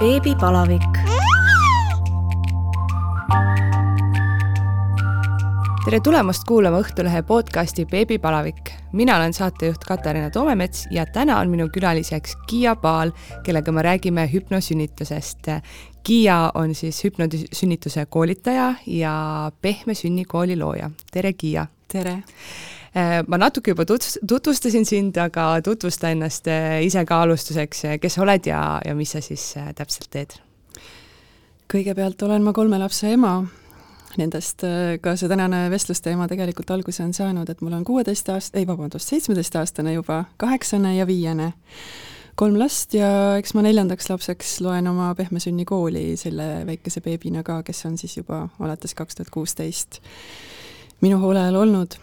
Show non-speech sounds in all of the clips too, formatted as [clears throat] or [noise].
beebipalavik. tere tulemast kuulama Õhtulehe podcasti Beebipalavik. mina olen saatejuht Katariina Toomemets ja täna on minu külaliseks Kiia Paal, kellega me räägime hüpnosünnitusest. Kiia on siis hüpnosünnituse koolitaja ja Pehme sünnikooli looja. tere, Kiia! tere! Äh, ma natuke juba tutvus-, tutvustasin sind, aga tutvusta ennast äh, ise ka alustuseks, äh, kes sa oled ja, ja mis sa siis täpselt teed? kõigepealt olen ma kolme lapse ema, nendest ka see tänane vestlusteema tegelikult alguse on saanud, et mul on kuueteist aast-, ei vabandust, seitsmeteistaastane juba, kaheksane ja viiene. kolm last ja eks ma neljandaks lapseks loen oma pehme sünni kooli selle väikese beebina ka, kes on siis juba alates kaks tuhat kuusteist minu hoole all olnud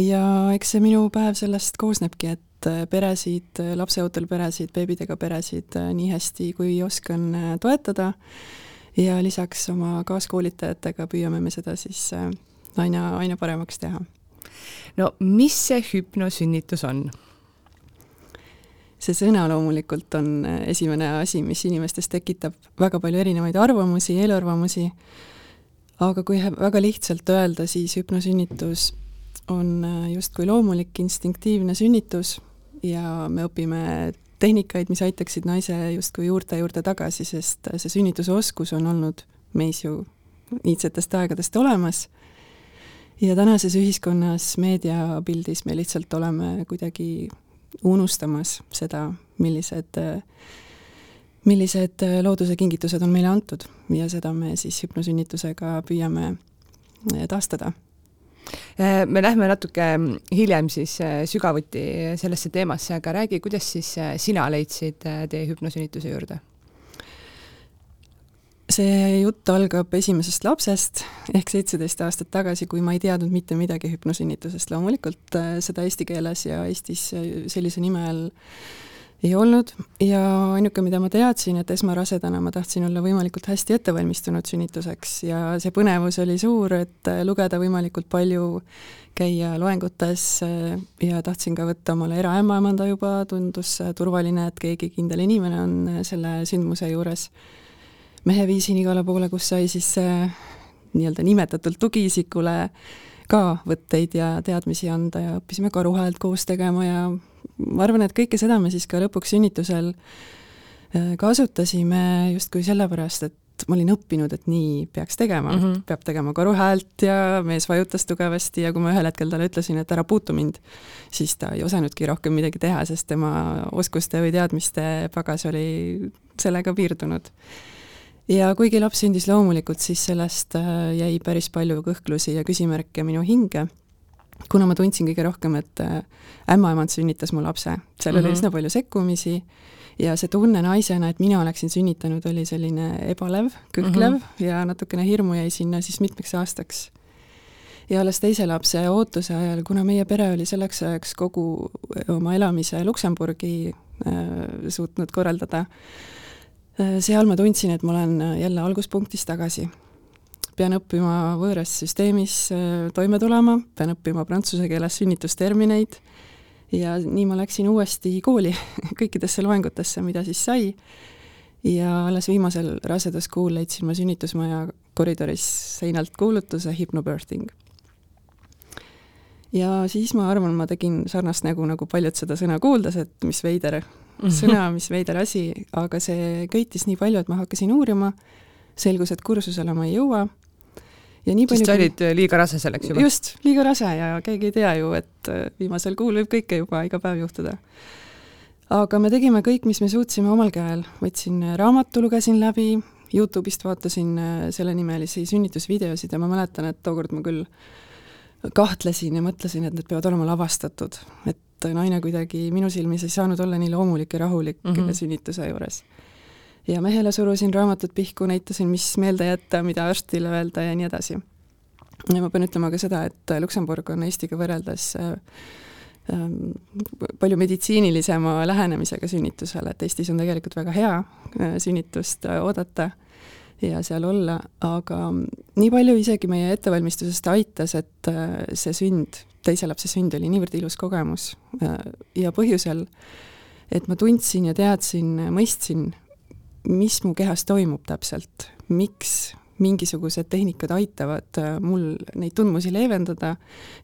ja eks see minu päev sellest koosnebki, et äh, peresid, äh, lapseootel peresid, beebidega peresid äh, nii hästi, kui oskan toetada ja lisaks oma kaaskoolitajatega püüame me seda siis aina, aina paremaks teha. no mis see hüpnosünnitus on? see sõna loomulikult on esimene asi, mis inimestes tekitab väga palju erinevaid arvamusi, eelarvamusi, aga kui väga lihtsalt öelda, siis hüpnosünnitus on äh, justkui loomulik instinktiivne sünnitus ja me õpime tehnikaid, mis aitaksid naise justkui juurte juurde tagasi, sest see sünnitusoskus on olnud meis ju iidsetest aegadest olemas. ja tänases ühiskonnas, meediapildis me lihtsalt oleme kuidagi unustamas seda, millised, millised looduse kingitused on meile antud ja seda me siis hüpnosünnitusega püüame taastada Äh, me lähme natuke hiljem siis äh, sügavuti sellesse teemasse, aga räägi, kuidas siis äh, sina leidsid tee hüpnosünnituse juurde? see jutt algab esimesest lapsest ehk seitseteist aastat tagasi, kui ma ei teadnud mitte midagi hüpnosünnitusest, loomulikult seda eesti keeles ja Eestis sellise nime all ei olnud ja ainuke, mida ma teadsin, et esmarasedana ma tahtsin olla võimalikult hästi ettevalmistunud sünnituseks ja see põnevus oli suur, et lugeda võimalikult palju, käia loengutes ja tahtsin ka võtta omale eraämmaemanda juba, tundus turvaline, et keegi kindel inimene on selle sündmuse juures. mehe viisin igale poole, kus sai siis nii-öelda nimetatult tugiisikule ka võtteid ja teadmisi anda ja õppisime karuhäält koos tegema ja ma arvan, et kõike seda me siis ka lõpuks sünnitusel äh, kasutasime justkui sellepärast, et ma olin õppinud, et nii peaks tegema mm, -hmm. peab tegema karuhäält ja mees vajutas tugevasti ja kui ma ühel hetkel talle ütlesin, et ära puutu mind, siis ta ei osanudki rohkem midagi teha, sest tema oskuste või teadmiste pagas oli sellega piirdunud. ja kuigi laps sündis loomulikult, siis sellest äh, jäi päris palju kõhklusi ja küsimärke minu hinge kuna ma tundsin kõige rohkem, et äh, ämmaemand sünnitas mu lapse, seal mm -hmm. oli üsna palju sekkumisi ja see tunne naisena, et mina oleksin sünnitanud, oli selline ebalev, kõhklev mm -hmm. ja natukene hirmu jäi sinna siis mitmeks aastaks. ja alles teise lapse ootuse ajal, kuna meie pere oli selleks ajaks kogu oma elamise Luksemburgi äh, suutnud korraldada äh,, seal ma tundsin, et ma olen jälle alguspunktis tagasi pean õppima võõras süsteemis äh, toime tulema, pean õppima prantsuse keeles sünnitustermineid ja nii ma läksin uuesti kooli [laughs] kõikidesse loengutesse, mida siis sai, ja alles viimasel raseduskuul leidsin ma sünnitusmaja koridoris seinalt kuulutuse hypnobirthing. ja siis ma arvan, ma tegin sarnast nägu, nagu paljud seda sõna kuuldes, et mis veider sõna, mis veider asi, aga see köitis nii palju, et ma hakkasin uurima, selgus, et kursusele ma ei jõua ja nii palju sest sa olid kui... liiga rase selleks juba? just, liiga rase ja keegi ei tea ju, et äh, viimasel kuul võib kõike juba iga päev juhtuda. aga me tegime kõik, mis me suutsime omal käel, võtsin äh, raamatu, lugesin läbi, Youtube'ist vaatasin äh, sellenimelisi sünnitusvideosid ja ma mäletan, et tookord ma küll kahtlesin ja mõtlesin, et need peavad olema lavastatud, et naine kuidagi minu silmis ei saanud olla nii loomulik ja rahulik mm -hmm. sünnituse juures ja mehele surusin raamatut pihku, näitasin, mis meelde jätta, mida arstile öelda ja nii edasi. ja ma pean ütlema ka seda, et Luksemburg on Eestiga võrreldes äh, ähm, palju meditsiinilisema lähenemisega sünnitusele, et Eestis on tegelikult väga hea äh, sünnitust äh, oodata ja seal olla, aga nii palju isegi meie ettevalmistusest aitas, et see sünd, teise lapse sünd oli niivõrd ilus kogemus ja põhjusel, et ma tundsin ja teadsin, mõistsin mis mu kehas toimub täpselt, miks mingisugused tehnikad aitavad äh, mul neid tundmusi leevendada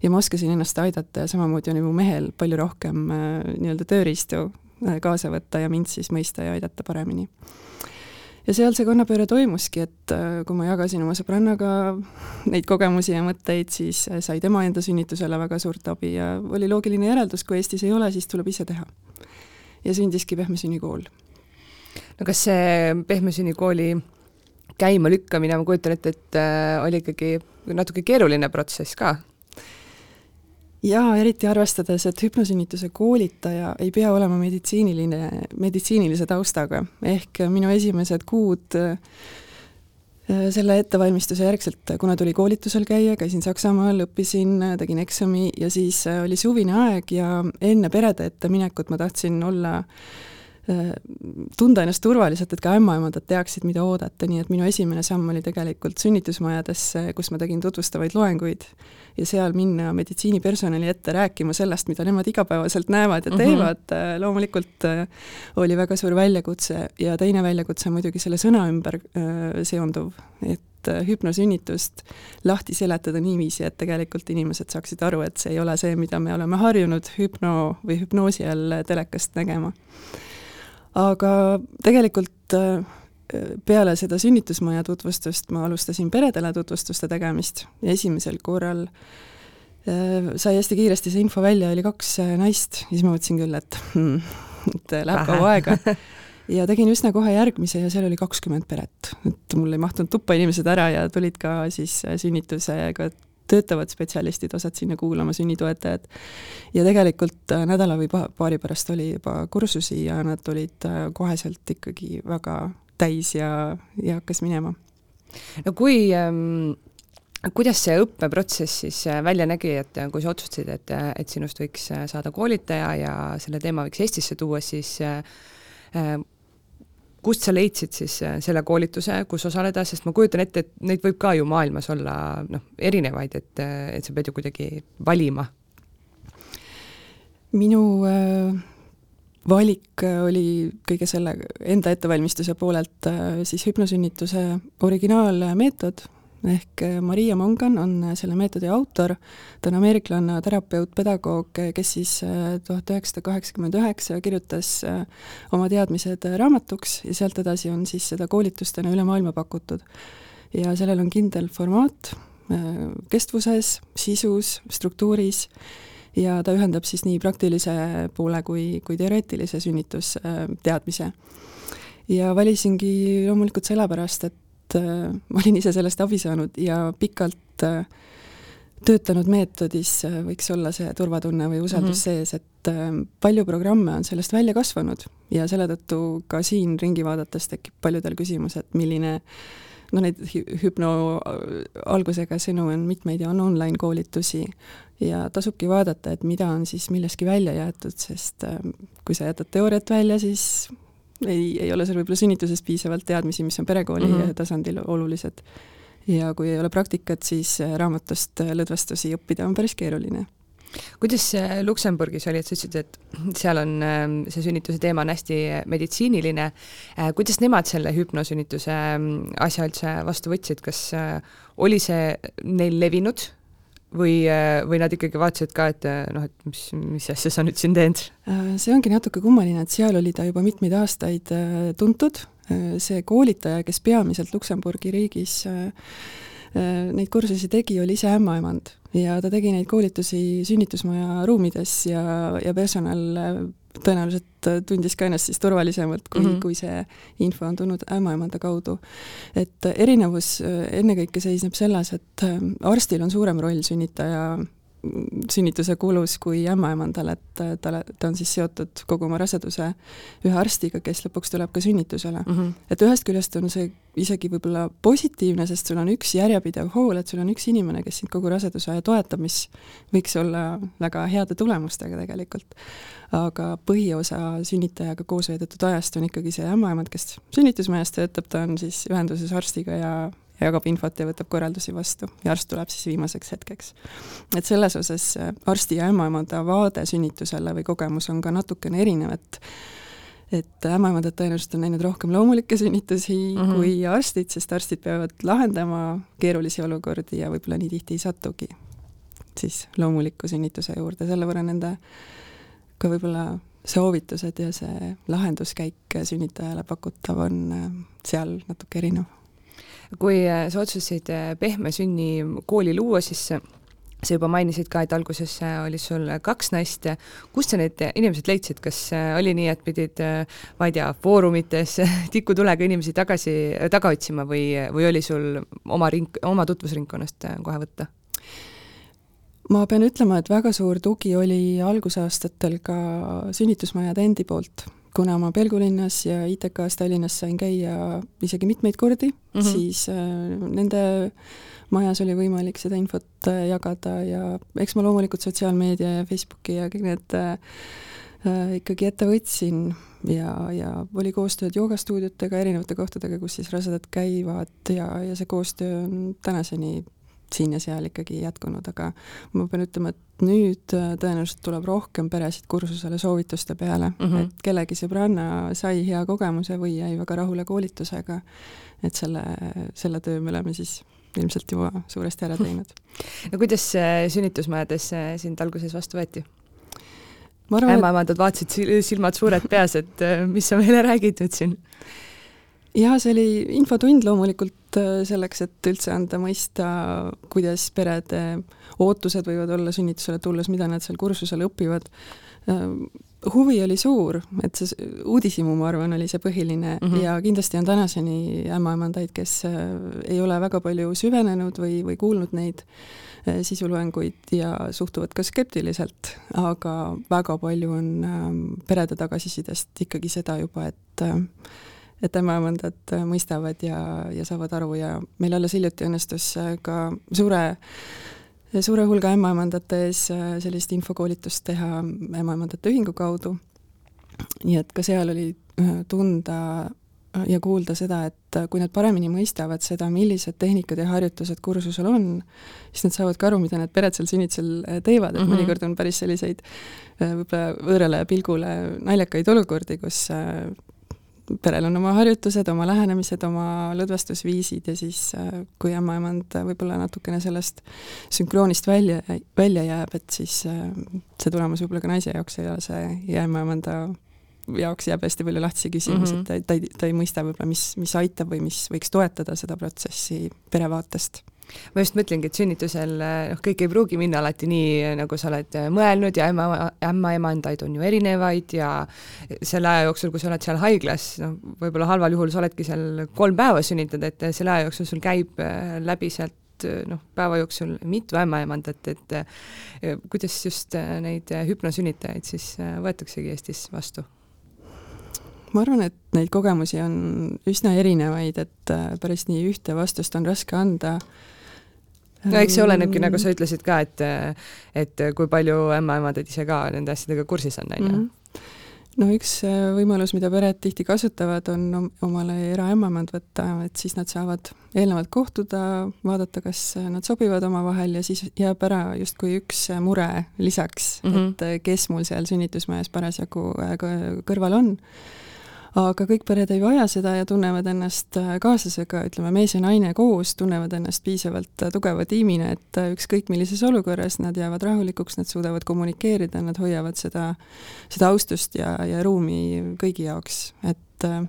ja ma oskasin ennast aidata ja samamoodi oli mu mehel palju rohkem äh, nii-öelda tööriistu äh, kaasa võtta ja mind siis mõista ja aidata paremini. ja seal see kannapööre toimuski, et kui ma jagasin oma sõbrannaga neid kogemusi ja mõtteid, siis sai tema enda sünnitusele väga suurt abi ja oli loogiline järeldus, kui Eestis ei ole, siis tuleb ise teha. ja sündiski Pehme sünnikool no kas see Pehme sünnikooli käimalükkamine, ma kujutan ette, et äh, oli ikkagi natuke keeruline protsess ka? jaa, eriti arvestades, et hüpnosünnituse koolitaja ei pea olema meditsiiniline, meditsiinilise taustaga, ehk minu esimesed kuud äh, selle ettevalmistuse järgselt, kuna tuli koolitusel käia, käisin Saksamaal, õppisin, tegin eksami ja siis oli suvine aeg ja enne perede ette minekut ma tahtsin olla äh, Äh, tunda ennast turvaliselt, et ka ämmaemandad teaksid, mida oodata, nii et minu esimene samm oli tegelikult sünnitusmajadesse, kus ma tegin tutvustavaid loenguid ja seal minna meditsiinipersonali ette rääkima sellest, mida nemad igapäevaselt näevad ja mhm. teevad mm, -hmm. loomulikult äh, oli väga suur väljakutse ja teine väljakutse muidugi selle sõna ümber äh, seonduv, et hüpnosünnitust lahti seletada niiviisi, et tegelikult inimesed saaksid aru, et see ei ole see, mida me oleme harjunud hüpno või hüpnoosi all telekast nägema aga tegelikult äh, peale seda sünnitusmaja tutvustust ma alustasin peredele tutvustuste tegemist ja esimesel korral äh, sai hästi kiiresti see info välja, oli kaks äh, naist ja siis ma mõtlesin küll, et hmm, et läheb kaua aega. [laughs] ja tegin üsna kohe järgmise ja seal oli kakskümmend peret, et mul ei mahtunud tuppa inimesed ära ja tulid ka siis sünnitusega töötavad spetsialistid, osad sinna kuulama, sünnitoetajad. ja tegelikult äh, nädala või paari pärast oli juba kursusi ja nad olid äh, koheselt ikkagi väga täis ja, ja hakkas minema. no kui ähm kuidas see õppeprotsess siis äh, välja nägi, et kui sa otsustasid, et, et sinust võiks saada koolitaja ja selle teema võiks Eestisse tuua, siis kust sa leidsid siis äh, selle koolituse, kus osaleda, sest ma kujutan ette, et neid võib ka ju maailmas olla noh, erinevaid, et, äh, et sa pead ju kuidagi valima. minu äh, valik oli kõige selle enda ettevalmistuse poolelt äh, siis hüpnosünnituse originaalmeetod ehk äh, Maria Mongan on äh, selle meetodi autor, ta on ameeriklane terapeut, pedagoog, äh, kes siis tuhat üheksasada kaheksakümmend üheksa kirjutas oma teadmised raamatuks ja sealt edasi on siis seda koolitustena üle maailma pakutud. ja sellel on kindel formaat kestvuses, sisus, struktuuris ja ta ühendab siis nii praktilise poole kui, kui teoreetilise sünnitusteadmise. ja valisingi loomulikult sellepärast, et et äh, ma olin ise sellest abi saanud ja pikalt äh, töötanud meetodis äh, võiks olla see turvatunne või usaldus mm -hmm. sees, et palju programme on sellest välja kasvanud ja selle tõttu ka siin ringi vaadates tekib paljudel küsimus, et milline no neid hüpno algusega sõnu on mitmeid ja on online koolitusi ja tasubki vaadata, et mida on siis millestki välja jäetud, sest kui sa jätad teooriat välja, siis ei, ei ole sul võib-olla sünnituses piisavalt teadmisi, mis on perekooli mm -hmm. tasandil olulised. ja kui ei ole praktikat, siis äh, raamatust äh, lõdvestusi õppida on päris keeruline kuidas see Luksemburgis oli, et sa ütlesid, et seal on ähm, see sünnituse teema on hästi meditsiiniline, äh, kuidas nemad selle hüpnosünnituse ähm, asja üldse vastu võtsid, kas oli see neil levinud või, äh, või nad ikkagi vaatasid ka, et äh, noh, et mis, mis asja sa nüüd siin teed? Äh, see ongi natuke kummaline, et seal oli ta juba mitmeid aastaid tuntud, see koolitaja, kes peamiselt Luksemburgi riigis neid kursusi tegi, oli ise ämmaemand ja ta tegi neid koolitusi sünnitusmaja ruumides ja, ja personal tõenäoliselt tundis ka ennast siis turvalisemalt, kui mm, -hmm. kui see info on tulnud ämmaemanda kaudu. et erinevus ennekõike seisneb selles, et arstil on suurem roll sünnitaja sünnituse kulus kui ämmaemandal, et talle, ta on siis seotud kogu oma raseduse ühe arstiga, kes lõpuks tuleb ka sünnitusele mm. -hmm. et ühest küljest on see isegi võib-olla positiivne, sest sul on üks järjepidev hool, et sul on üks inimene, kes sind kogu raseduse aja toetab, mis võiks olla väga heade tulemustega tegelikult. aga põhiosa sünnitajaga koos veedetud ajast on ikkagi see ämmaemand, kes sünnitusmajas töötab, ta on siis ühenduses arstiga ja jagab infot ja võtab korraldusi vastu ja arst tuleb siis viimaseks hetkeks. et selles osas äh, arsti ja ämmaemanda vaade sünnitusele või kogemus on ka natukene erinev, et et ämmaemandad tõenäoliselt on näinud rohkem loomulikke sünnitusi mm -hmm. kui arstid, sest arstid peavad lahendama keerulisi olukordi ja võib-olla nii tihti ei satugi siis loomuliku sünnituse juurde, selle võrra nende ka võib-olla soovitused ja see lahenduskäik sünnitajale pakutav on äh, seal natuke erinev. Kui äh, sa otsustasid äh, pehme sünni kooli luua, siis sa juba mainisid ka, et alguses oli sul kaks naist. kust sa need inimesed leidsid, kas oli nii, et pidid, ma ei tea, foorumites [laughs] tikutulega inimesi tagasi, taga otsima või, või oli sul oma ring, oma tutvusringkonnast kohe võtta? ma pean ütlema, et väga suur tugi oli algusaastatel ka sünnitusmajade endi poolt kuna ma Pelgulinnas ja ITK-s Tallinnas sain käia isegi mitmeid kordi mm, -hmm. siis äh, nende majas oli võimalik seda infot äh, jagada ja eks ma loomulikult sotsiaalmeedia ja Facebooki ja kõik need äh, äh, ikkagi ette võtsin ja, ja oli koostööd joogastuudiotega, erinevate kohtadega, kus siis rasedad käivad ja, ja see koostöö on tänaseni siin ja seal ikkagi jätkunud, aga ma pean ütlema, et nüüd äh, tõenäoliselt tuleb rohkem peresid kursusele soovituste peale mm, -hmm. et kellegi sõbranna sai hea kogemuse või jäi väga rahule koolitusega, et selle, selle töö me oleme siis ilmselt juba suuresti ära teinud. [laughs] no kuidas sünnitusmajades sind alguses vastu võeti? ämmaemandad vaatasid silmad suured peas, et äh, mis sa meile räägid nüüd siin? jah, see oli infotund loomulikult äh, selleks, et üldse anda mõista, kuidas perede ootused võivad olla sünnitusele tulles, mida nad seal kursusel õpivad äh, huvi oli suur, et see uudishimu, ma arvan, oli see põhiline mm -hmm. ja kindlasti on tänaseni ämmaemandaid, kes äh, ei ole väga palju süvenenud või, või kuulnud neid äh, sisuloenguid ja suhtuvad ka skeptiliselt, aga väga palju on ähm, perede tagasisidest ikkagi seda juba, et et ämmaemandad mõistavad ja, ja saavad aru ja meil alles hiljuti õnnestus ka suure suure hulga ämmaemandate ees äh, sellist infokoolitust teha ämmaemandate ühingu kaudu. nii et ka seal oli äh, tunda äh, ja kuulda seda, et kui nad paremini mõistavad seda, millised tehnikad ja harjutused kursusel on, siis nad saavad ka aru, mida need pered seal sünnitusel teevad, et mm -hmm. mõnikord on päris selliseid võib-olla võõrale pilgule naljakaid olukordi, kus perel on oma harjutused, oma lähenemised, oma lõdvestusviisid ja siis äh, kui ämmaemand võib-olla natukene sellest sünkroonist välja, välja jääb, et siis äh, see tulemus võib-olla ka naise jaoks ei ole see ja ämmaemanda jaoks jääb hästi palju lahtisi küsimusi mm, -hmm. et ta, ta ei, ta ei mõista võib-olla, mis, mis aitab või mis võiks toetada seda protsessi pere vaatest ma just mõtlengi, et sünnitusel noh, kõik ei pruugi minna alati nii, nagu sa oled mõelnud ja ämma, ämmaemandaid on ju erinevaid ja selle aja jooksul, kui sa oled seal haiglas, noh, võib-olla halval juhul sa oledki seal kolm päeva sünnitad, et selle aja jooksul sul käib äh, läbi sealt noh, päeva jooksul mitu ämmaemandat, et äh, kuidas just äh, neid hüpnosünnitajaid siis võetaksegi Eestis vastu? ma arvan, et neid kogemusi on üsna erinevaid, et päris nii ühte vastust on raske anda no eks see olenebki, nagu sa ütlesid ka, et et kui palju ämmaemandad ise ka nende asjadega kursis on, on ju mhm. no üks äh, võimalus, mida pered tihti kasutavad, on omale eraämmemand võtta, et siis nad saavad eelnevalt kohtuda, vaadata, kas nad sobivad omavahel ja siis jääb ära justkui üks mure lisaks mm, -hmm. et kes mul seal sünnitusmajas parasjagu äh, kõrval on aga kõik pered ei vaja seda ja tunnevad ennast äh, kaaslasega, ütleme, mees ja naine koos tunnevad ennast piisavalt äh, tugeva tiimina, et äh, ükskõik millises olukorras nad jäävad rahulikuks, nad suudavad kommunikeerida, nad hoiavad seda, seda austust ja, ja ruumi kõigi jaoks, et äh,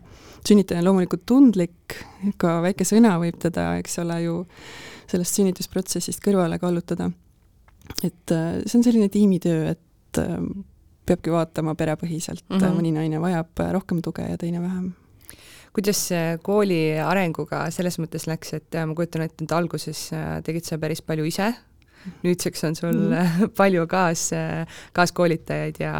sünnitaja on loomulikult tundlik, ka väike sõna võib teda, eks ole ju, sellest sünnitusprotsessist kõrvale kallutada. et see on selline tiimitöö, et peabki vaatama perepõhiselt mm, -hmm. mõni naine vajab rohkem tuge ja teine vähem kuidas kooli arenguga selles mõttes läks, et ma kujutan ette, et alguses äh, tegid sa päris palju ise, nüüdseks on sul mm [laughs] palju kaas, kaaskoolitajaid ja,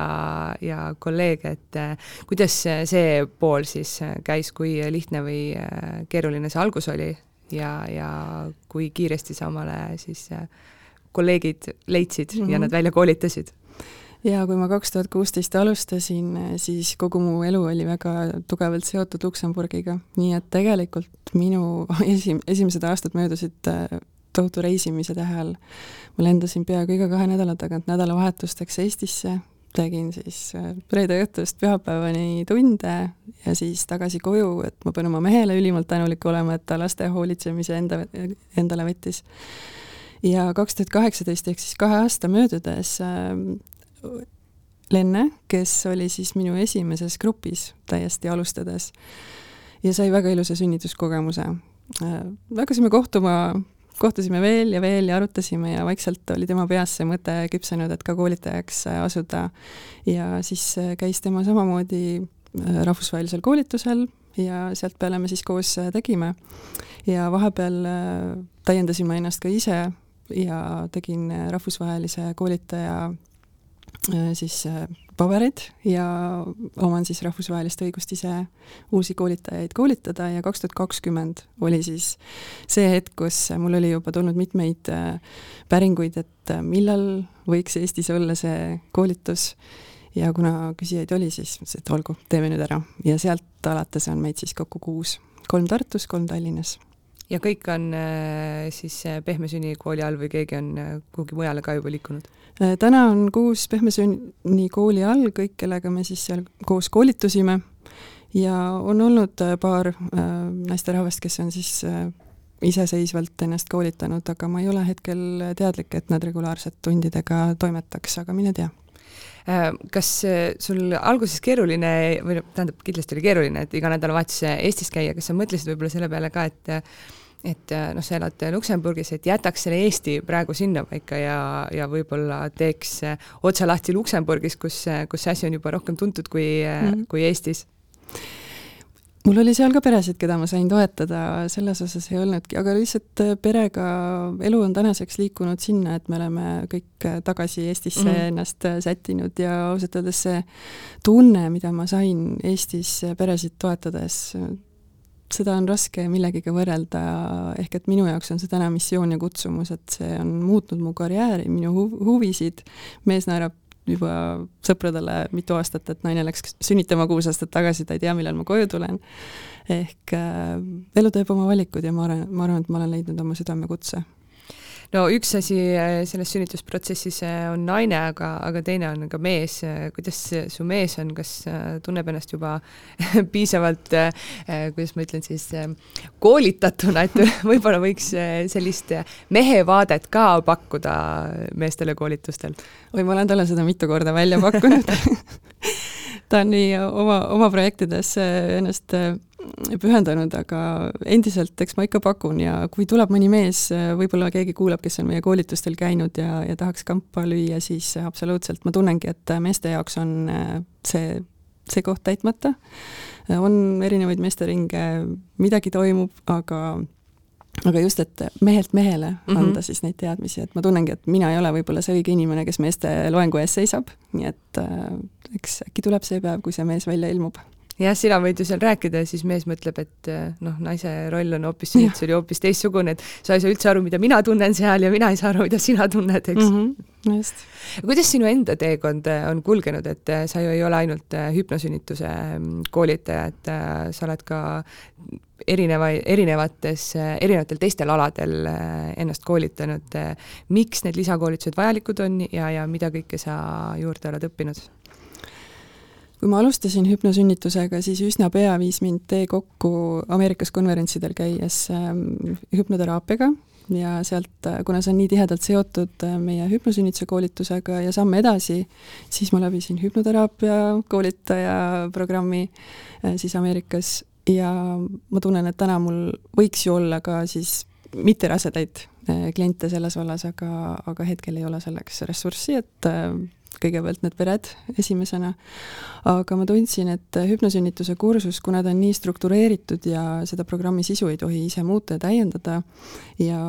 ja kolleege, et äh, kuidas see pool siis käis, kui lihtne või äh, keeruline see algus oli ja, ja kui kiiresti sa omale siis kolleegid leidsid mm -hmm. ja mhm. nad välja koolitasid? Ja kui ma kaks tuhat kuusteist alustasin, siis kogu mu elu oli väga tugevalt seotud Luksemburgiga, nii et tegelikult minu esi-, esimesed aastad möödusid äh, tohutu reisimise tähe all. ma lendasin peaaegu iga kahe nädala tagant nädalavahetusteks Eestisse, tegin siis reede õhtust pühapäevani tunde ja siis tagasi koju, et ma pean oma mehele ülimalt tänulik olema, et ta laste hoolitsemise enda, endale võttis. ja kaks tuhat kaheksateist ehk siis kahe aasta möödudes äh, Lenne, kes oli siis minu esimeses grupis täiesti alustades ja sai väga ilusa sünnituskogemuse äh,. hakkasime kohtuma kohtusime veel ja veel ja arutasime ja vaikselt oli tema peas see mõte küpsenud, et ka koolitajaks asuda. ja siis äh, käis tema samamoodi äh, rahvusvahelisel koolitusel ja sealt peale me siis koos tegime. ja vahepeal täiendasin ma ennast ka ise ja tegin rahvusvahelise koolitaja siis paberid ja oman siis rahvusvahelist õigust ise uusi koolitajaid koolitada ja kaks tuhat kakskümmend oli siis see hetk, kus mul oli juba tulnud mitmeid äh, päringuid, et äh, millal võiks Eestis olla see koolitus. Ja kuna küsijaid oli, siis mõtlesin, et olgu, teeme nüüd ära. Ja sealt alates on meid siis kokku kuus, kolm Tartus, kolm Tallinnas ja kõik on äh, siis Pehme Sünni kooli all või keegi on kuhugi mujale ka juba liikunud? Äh, täna on kuus Pehme Sünni kooli all kõik, kellega me siis seal koos koolitusime ja on olnud äh, paar äh, naisterahvast, kes on siis iseseisvalt ennast koolitanud, aga ma ei ole hetkel teadlik, et nad regulaarselt tundidega toimetaks, aga mine tea kas sul alguses keeruline või tähendab, kindlasti oli keeruline, et iga nädalavahetus Eestis käia, kas sa mõtlesid võib-olla selle peale ka, et et äh, noh, sa elad Luksemburgis, et jätaks selle Eesti praegu sinnapaika ja, ja võib-olla teeks äh, otse lahti Luksemburgis, kus, äh, kus see asi on juba rohkem tuntud kui mm, kui Eestis. Mul oli seal ka peresid, keda ma sain toetada, selles osas ei olnudki, aga lihtsalt perega elu on tänaseks liikunud sinna, et me oleme kõik tagasi Eestisse mm ennast sättinud ja ausalt öeldes see tunne, mida ma sain Eestis peresid toetades, seda on raske millegiga võrrelda, ehk et minu jaoks on see täna missioon ja kutsumus, et see on muutnud mu karjääri, minu hu huvisid, mees naerab juba sõpradele mitu aastat, et naine läks sünnitama kuus aastat tagasi, ta ei tea, millal ma koju tulen. ehk äh, elu teeb oma valikud ja ma arvan, ma arvan, et ma olen leidnud oma südamekutse no üks asi äh, selles sünnitusprotsessis äh, on naine, aga, aga teine on ka mees. kuidas su mees on, kas äh, tunneb ennast juba [laughs] piisavalt, kuidas ma ütlen siis, koolitatuna, et [laughs] võib-olla võiks sellist mehe vaadet ka pakkuda meestele koolitustel? oi, ma olen talle seda mitu korda välja pakkunud [laughs] ta on nii oma, oma projektides ennast pühendanud, aga endiselt, eks ma ikka pakun ja kui tuleb mõni mees, võib-olla keegi kuulab, kes on meie koolitustel käinud ja, ja tahaks kampa lüüa, siis absoluutselt, ma tunnengi, et meeste jaoks on äh, see, see koht täitmata. on erinevaid meesteringe, midagi toimub, aga aga just, et mehelt mehele mhm. anda mm -hmm. siis neid teadmisi, et ma tunnengi, et mina ei ole võib-olla see õige inimene, kes meeste loengu ees seisab, nii et äh, eks äkki tuleb see päev, kui see mees välja ilmub jah, sina võid ju seal rääkida ja siis mees mõtleb, et eh, noh, naise roll on hoopis see oli hoopis teistsugune, et sa ei saa üldse aru, mida mina tunnen seal ja mina ei saa aru, mida sina tunned, eks mm. -hmm, just. kuidas sinu enda teekond eh, on kulgenud, et eh, sa ju ei ole ainult hüpnosünnituse mm, koolitaja, et sa oled ka erinevaid, erinevates, erinevatel teistel aladel ennast koolitanud. miks need lisakoolitused vajalikud on ja, ja mida kõike sa juurde oled õppinud? Kui ma alustasin hüpnosünnitusega, siis üsna pea viis mind tee kokku Ameerikas konverentsidel käies ähm, hüpnoteraapiaga. Ja sealt, äh, kuna see on nii tihedalt seotud äh, meie hüpnosünnituse koolitusega ja samm edasi, siis ma läbisin hüpnoteraapia koolitaja programmi äh, siis Ameerikas. Ja ma tunnen, et täna mul võiks ju olla ka siis mitterasedaid kliente selles vallas, aga, aga hetkel ei ole selleks ressurssi, et kõigepealt need pered esimesena, aga ma tundsin, et hüpnosünnituse kursus, kuna ta on nii struktureeritud ja seda programmi sisu ei tohi ise muuta ja täiendada ja,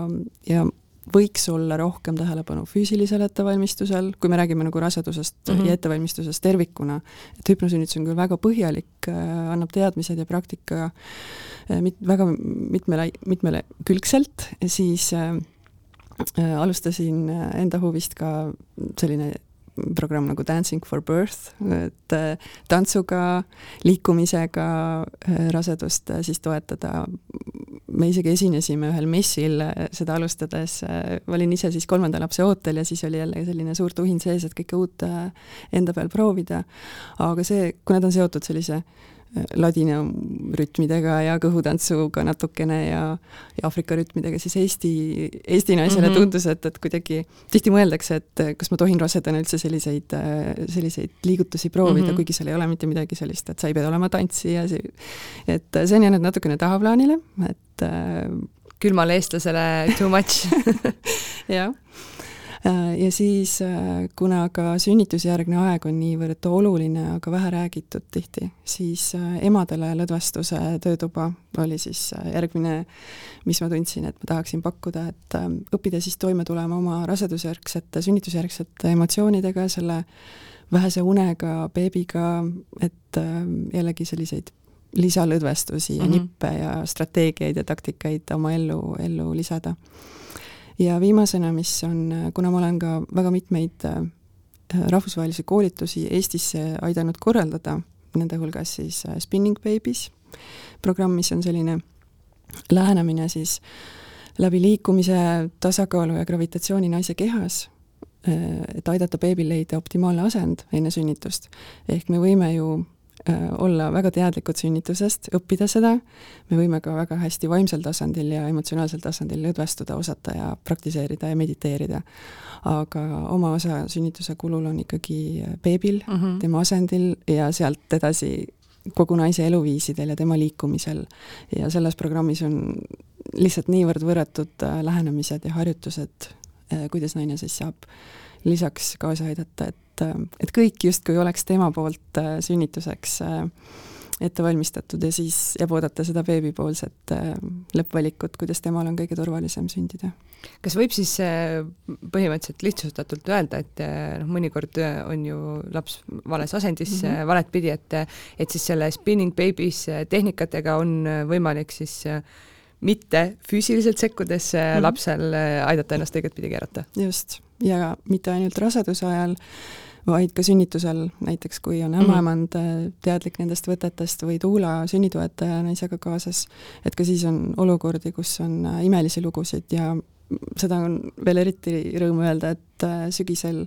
ja võiks olla rohkem tähelepanu füüsilisel ettevalmistusel, kui me räägime nagu rasedusest mm -hmm. ja ettevalmistusest tervikuna, et hüpnosünnitus on küll väga põhjalik äh,, annab teadmised ja praktika äh, mit-, väga mitmele, mitmelekülgselt, siis äh, äh, alustasin enda huvist ka selline programm nagu Dancing for Birth, et äh, tantsuga, liikumisega äh, rasedust äh, siis toetada. me isegi esinesime ühel messil seda alustades, ma olin ise siis kolmanda lapse ootel ja siis oli jälle selline suur tuhin sees, et kõike uut enda peal proovida. aga see, kuna ta on seotud sellise ladina rütmidega ja kõhutantsuga natukene ja, ja Aafrika rütmidega, siis Eesti, Eesti naisele mm -hmm. tundus, et, et kuidagi tihti mõeldakse, et kas ma tohin rasedana üldse selliseid, selliseid liigutusi proovida mm, -hmm. kuigi seal ei ole mitte midagi sellist, et sa ei pea olema tantsija, et see on jäänud natukene tahaplaanile, et külmale eestlasele too much [laughs] [laughs] jah Äh, ja siis, äh, kuna ka sünnitusjärgne aeg on niivõrd oluline, aga vähe räägitud tihti, siis äh, emadele lõdvestuse töötuba oli siis järgmine, mis ma tundsin, et ma tahaksin pakkuda, et õppida siis toime tulema oma rasedusjärgsete, sünnitusjärgsete emotsioonidega, selle vähese unega, beebiga, et jällegi selliseid lisalõdvestusi ja mm -hmm. nippe ja strateegiaid ja taktikaid oma ellu, ellu lisada ja viimasena, mis on, kuna ma olen ka väga mitmeid äh, rahvusvahelisi koolitusi Eestisse aidanud korraldada, nende hulgas siis äh, Spinning Babies programm, mis on selline lähenemine siis läbi liikumise, tasakaalu ja gravitatsiooni naise kehas, äh, et aidata beebil leida optimaalne asend enne sünnitust. ehk me võime ju olla väga teadlikud sünnitusest, õppida seda, me võime ka väga hästi vaimsel tasandil ja emotsionaalsel tasandil lõdvestuda, osata ja praktiseerida ja mediteerida. aga oma osa sünnituse kulul on ikkagi beebil mm, -hmm. tema asendil ja sealt edasi kogu naise eluviisidel ja tema liikumisel. ja selles programmis on lihtsalt niivõrd võrratud äh, lähenemised ja harjutused, äh, kuidas naine siis saab lisaks kaasa aidata, et et, et kõik justkui oleks tema poolt äh, sünnituseks äh, ette valmistatud ja siis jääb oodata seda beebipoolset äh, lõppvalikut, kuidas temal on kõige turvalisem sündida. kas võib siis põhimõtteliselt lihtsustatult öelda, et noh, mõnikord on ju laps vales asendis mm -hmm. valet pidi, et et siis selle spinning babies tehnikatega on võimalik siis mitte füüsiliselt sekkudes mm -hmm. lapsel aidata ennast õiget pidi keerata? just, ja mitte ainult raseduse ajal, vaid ka sünnitusel, näiteks kui on ämmaemand mm -hmm. teadlik nendest võtetest või tuula sünnitoetaja naisega kaasas, et ka siis on olukordi, kus on äh, imelisi lugusid ja seda on veel eriti rõõm öelda, et äh, sügisel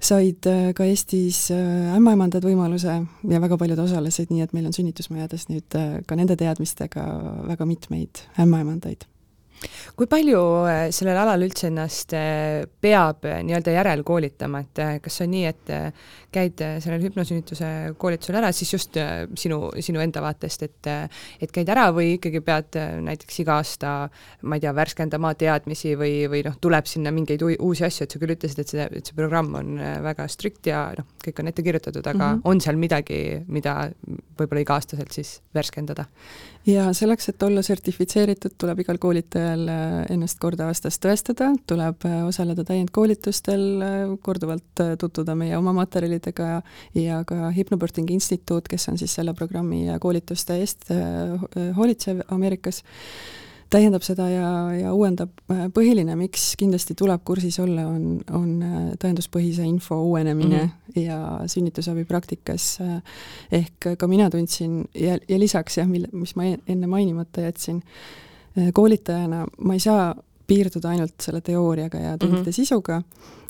said ka Eestis ämmaemandad võimaluse ja väga paljud osalesid, nii et meil on sünnitusmajades nüüd ka nende teadmistega väga mitmeid ämmaemandaid kui palju äh, sellel alal üldse ennast äh, peab äh, nii-öelda järelkoolitama, et kas on nii, et käid sellel hüpnosünnituse koolitusel ära, siis just sinu, sinu enda vaatest, et et käid ära või ikkagi pead näiteks iga aasta, ma ei tea, värskendama teadmisi või, või noh, tuleb sinna mingeid uusi asju, et sa küll ütlesid, et see, et see programm on väga strikt ja noh, kõik on ette kirjutatud, aga mm -hmm. on seal midagi, mida võib-olla iga-aastaselt siis värskendada? Ja selleks, et olla sertifitseeritud, tuleb igal koolitajal äh, ennast kord aastas tõestada, tuleb äh, osaleda täiendkoolitustel, äh, korduvalt tutvuda meie oma materjalidega ja ka Hypnobirthing Instituut, kes on siis selle programmi ja koolituste eest hoolitsev Ameerikas täiendab seda ja, ja uuendab. põhiline, miks kindlasti tuleb kursis olla, on, on äh, tõenduspõhise info uuenemine mm -hmm. ja sünnitusabi praktikas. Äh, ehk ka mina tundsin ja, ja lisaks jah, mille, mis ma enne mainimata jätsin, äh, koolitajana ma ei saa piirduda ainult selle teooriaga ja tundide mm -hmm. sisuga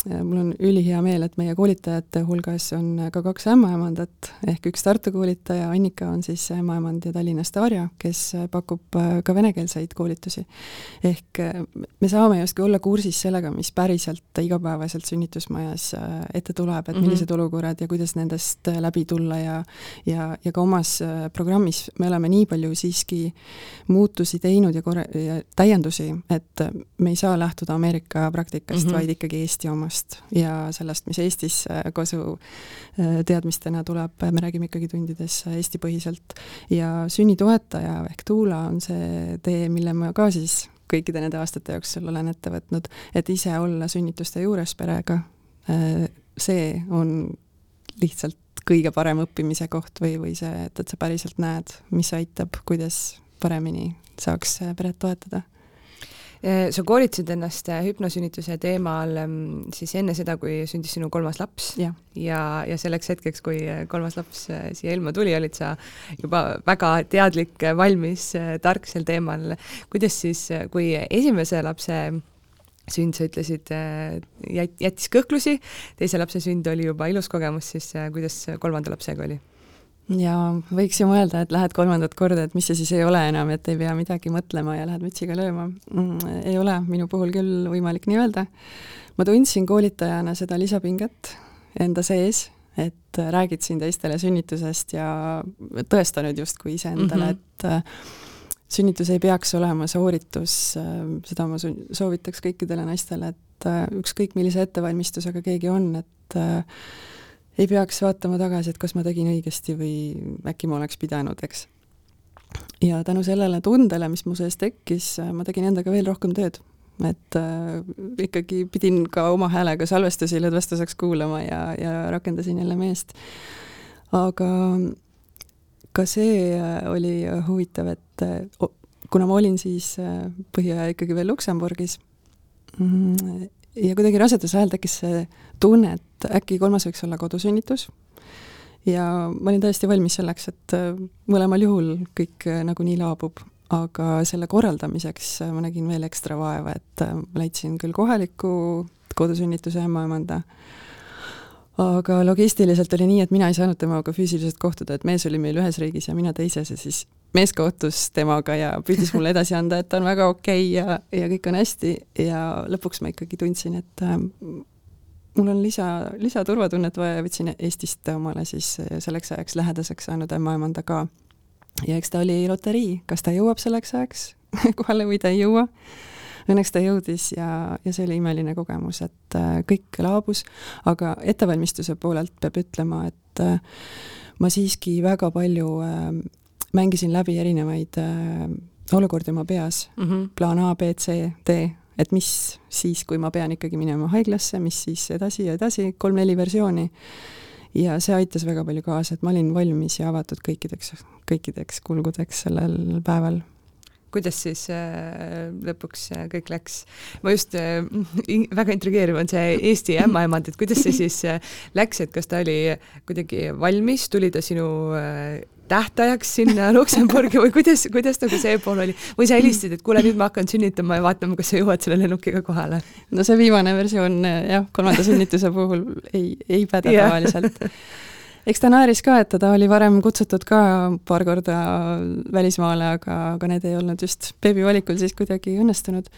mul on ülihea meel, et meie koolitajate hulgas on ka kaks ämmaemandat, ehk üks Tartu koolitaja, Annika on siis ämmaemand ja Tallinnast Arja, kes pakub äh, ka venekeelseid koolitusi. ehk äh, me saame justkui olla kursis sellega, mis päriselt igapäevaselt sünnitusmajas äh, ette tuleb, et mhm. millised mm -hmm. olukorrad ja kuidas nendest läbi tulla ja ja, ja ka omas programmis me oleme nii palju siiski muutusi teinud ja korra-, ja täiendusi, et me ei saa lähtuda Ameerika praktikast mm, -hmm. vaid ikkagi Eesti omast maailmast ja sellest, mis Eestis äh, kasu äh, teadmistena tuleb, me räägime ikkagi tundides äh, Eesti-põhiselt. ja sünnitoetaja ehk tuula on see tee, mille ma ka siis kõikide nende aastate jooksul olen ette võtnud, et ise olla sünnituste juures perega, see on lihtsalt kõige parem õppimise koht või, või see, et, et sa päriselt näed, mis aitab, kuidas paremini saaks peret toetada sa koolitasid ennast äh, hüpnosünnituse teemal ähm, siis enne seda, kui sündis sinu kolmas laps ja, ja, ja selleks hetkeks, kui äh, kolmas laps siia ilma tuli, olid sa juba väga teadlik, valmis, tark sel teemal. kuidas siis, kui esimese lapse sünd, sa ütlesid, jät-, jättis kõhklusi, teise lapse sünd oli juba ilus kogemus, siis kuidas kolmanda lapsega oli? Ja võiks ju mõelda, et lähed kolmandat korda, et mis see siis ei ole enam, et ei pea midagi mõtlema ja lähed mütsiga lööma mm,. ei ole minu puhul küll võimalik nii öelda. ma tundsin koolitajana seda lisapinget enda sees, et räägid siin teistele sünnitusest ja tõesta nüüd justkui iseendale mm, -hmm. et äh, sünnitus ei peaks olema sooritus, äh, seda ma soovitaks kõikidele naistele, et äh, ükskõik millise ettevalmistusega keegi on, et ei peaks vaatama tagasi, et kas ma tegin õigesti või äkki ma oleks pidanud, eks. ja tänu sellele tundele, mis mu sees tekkis, ma tegin endaga veel rohkem tööd. et äh, ikkagi pidin ka oma häälega salvestusi lõdvestuseks kuulama ja, ja rakendasin jälle meest. aga ka see äh, oli huvitav, et äh, kuna ma olin siis äh, põhiaja ikkagi veel Luksemburgis, mm, ja kuidagi raseduse ajal tekkis see tunne, et äkki kolmas võiks olla kodusünnitus. Ja ma olin täiesti valmis selleks, et äh, mõlemal juhul kõik äh, nagunii laabub, aga selle korraldamiseks äh, ma nägin veel ekstra vaeva, et leidsin küll kohaliku kodusünnituse ämmaemanda, aga logistiliselt oli nii, et mina ei saanud temaga füüsiliselt kohtuda, et mees oli meil ühes riigis ja mina teises ja siis mees kohtus temaga ja püüdis mulle edasi anda, et ta on väga okei okay ja, ja kõik on hästi. Ja lõpuks ma ikkagi tundsin, et äh, mul on lisa, lisaturvatunnet vaja ja võtsin Eestist omale siis selleks ajaks lähedaseks saanud ämmaemanda ka. ja eks ta oli loterii, kas ta jõuab selleks ajaks [laughs] kohale või ta ei jõua õnneks ta jõudis ja, ja see oli imeline kogemus, et äh, kõik laabus, aga ettevalmistuse poolelt peab ütlema, et äh, ma siiski väga palju äh, mängisin läbi erinevaid olukordi oma peas mm, -hmm. plaan A, B, C, D, et mis siis, kui ma pean ikkagi minema haiglasse, mis siis edasi ja edasi, kolm-neli versiooni. ja see aitas väga palju kaasa, et ma olin valmis ja avatud kõikideks, kõikideks kulgudeks sellel päeval kuidas siis äh, lõpuks äh, kõik läks? ma just äh,, väga intrigeeriv on see Eesti ämmaemand, et kuidas see siis läks, et kas ta oli kuidagi valmis, tuli ta sinu äh, tähtajaks sinna Luksemburgi või kuidas, kuidas nagu see pool oli? või sa helistasid, et kuule, nüüd ma hakkan sünnitama ja vaatame, kas sa jõuad selle lennukiga kohale? no see viimane versioon jah, kolmanda sünnituse puhul ei, ei päde tavaliselt eks ta naeris ka, et teda oli varem kutsutud ka paar korda välismaale, aga, aga need ei olnud just beebi valikul siis kuidagi õnnestunud.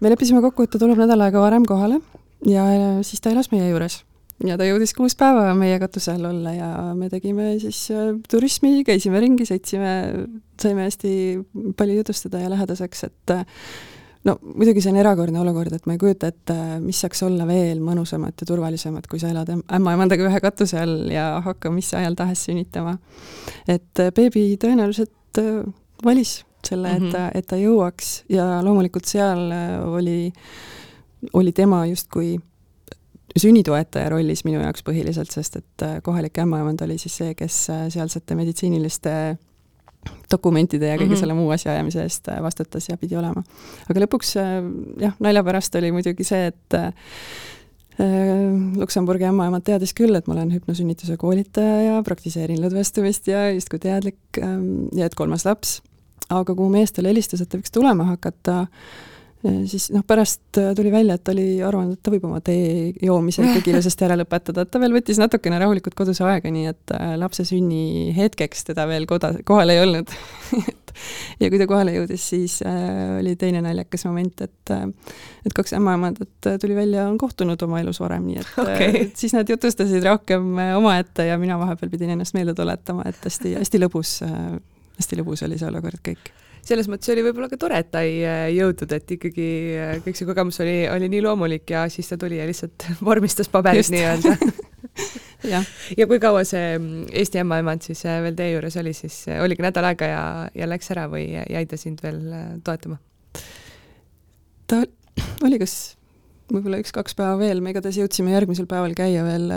me leppisime kokku, et ta tuleb nädal aega varem kohale ja siis ta elas meie juures. ja ta jõudis kuus päeva meie katuse all olla ja me tegime siis äh, turismi, käisime ringi, sõitsime, saime hästi palju jutustada ja lähedaseks, et äh, no muidugi see on erakordne olukord, et ma ei kujuta ette, mis saaks olla veel mõnusamat ja turvalisemat, kui sa elad ämmaemandaga ühe katuse all ja hakka mis ajal tahes sünnitama. et äh, beebi tõenäoliselt äh, valis selle, et ta, mhm. et ta jõuaks ja loomulikult seal äh, oli, oli tema justkui sünnitoetaja rollis minu jaoks põhiliselt, sest et kohalik ämmaemand oli siis see, kes sealsete meditsiiniliste dokumentide ja kõige mm -hmm. selle muu asjaajamise eest äh, vastutas ja pidi olema. aga lõpuks äh, jah, nalja pärast oli muidugi see, et äh, Luksemburgi ämmaemand teadis küll, et ma olen hüpnosünnituse koolitaja ja praktiseerin lõdvestumist ja justkui teadlik ähm, ja et kolmas laps, aga kuhu mees talle helistas, et ta võiks tulema hakata, siis noh, pärast äh, tuli välja, et ta oli arvanud, et ta võib oma tee joomise [laughs] ikkagi ilusasti ära lõpetada, et ta veel võttis natukene rahulikult kodus aega, nii et äh, lapse sünni hetkeks teda veel koda, kohal ei olnud [laughs] et ja kui ta kohale jõudis, siis äh, oli teine naljakas moment, et äh, et kaks ämmaemandat tuli välja, on kohtunud oma elus varem, nii et okay. äh, siis nad jutustasid rohkem omaette ja mina vahepeal pidin ennast meelde tuletama, et hästi, hästi lõbus äh,, hästi lõbus oli see olukord kõik selles mõttes oli võib-olla ka tore, et ta ei äh, jõudnud, et ikkagi äh, kõik see kogemus oli, oli nii loomulik ja siis ta tuli ja lihtsalt [laughs] vormistas paberid nii-öelda [laughs] ja. ja kui kaua see mm, Eesti ämmaemand siis äh, veel teie juures oli, siis oligi nädal aega ja, ja läks ära või jäi ta sind veel toetama? ta oli kas võib-olla üks-kaks päeva veel, me igatahes jõudsime järgmisel päeval käia veel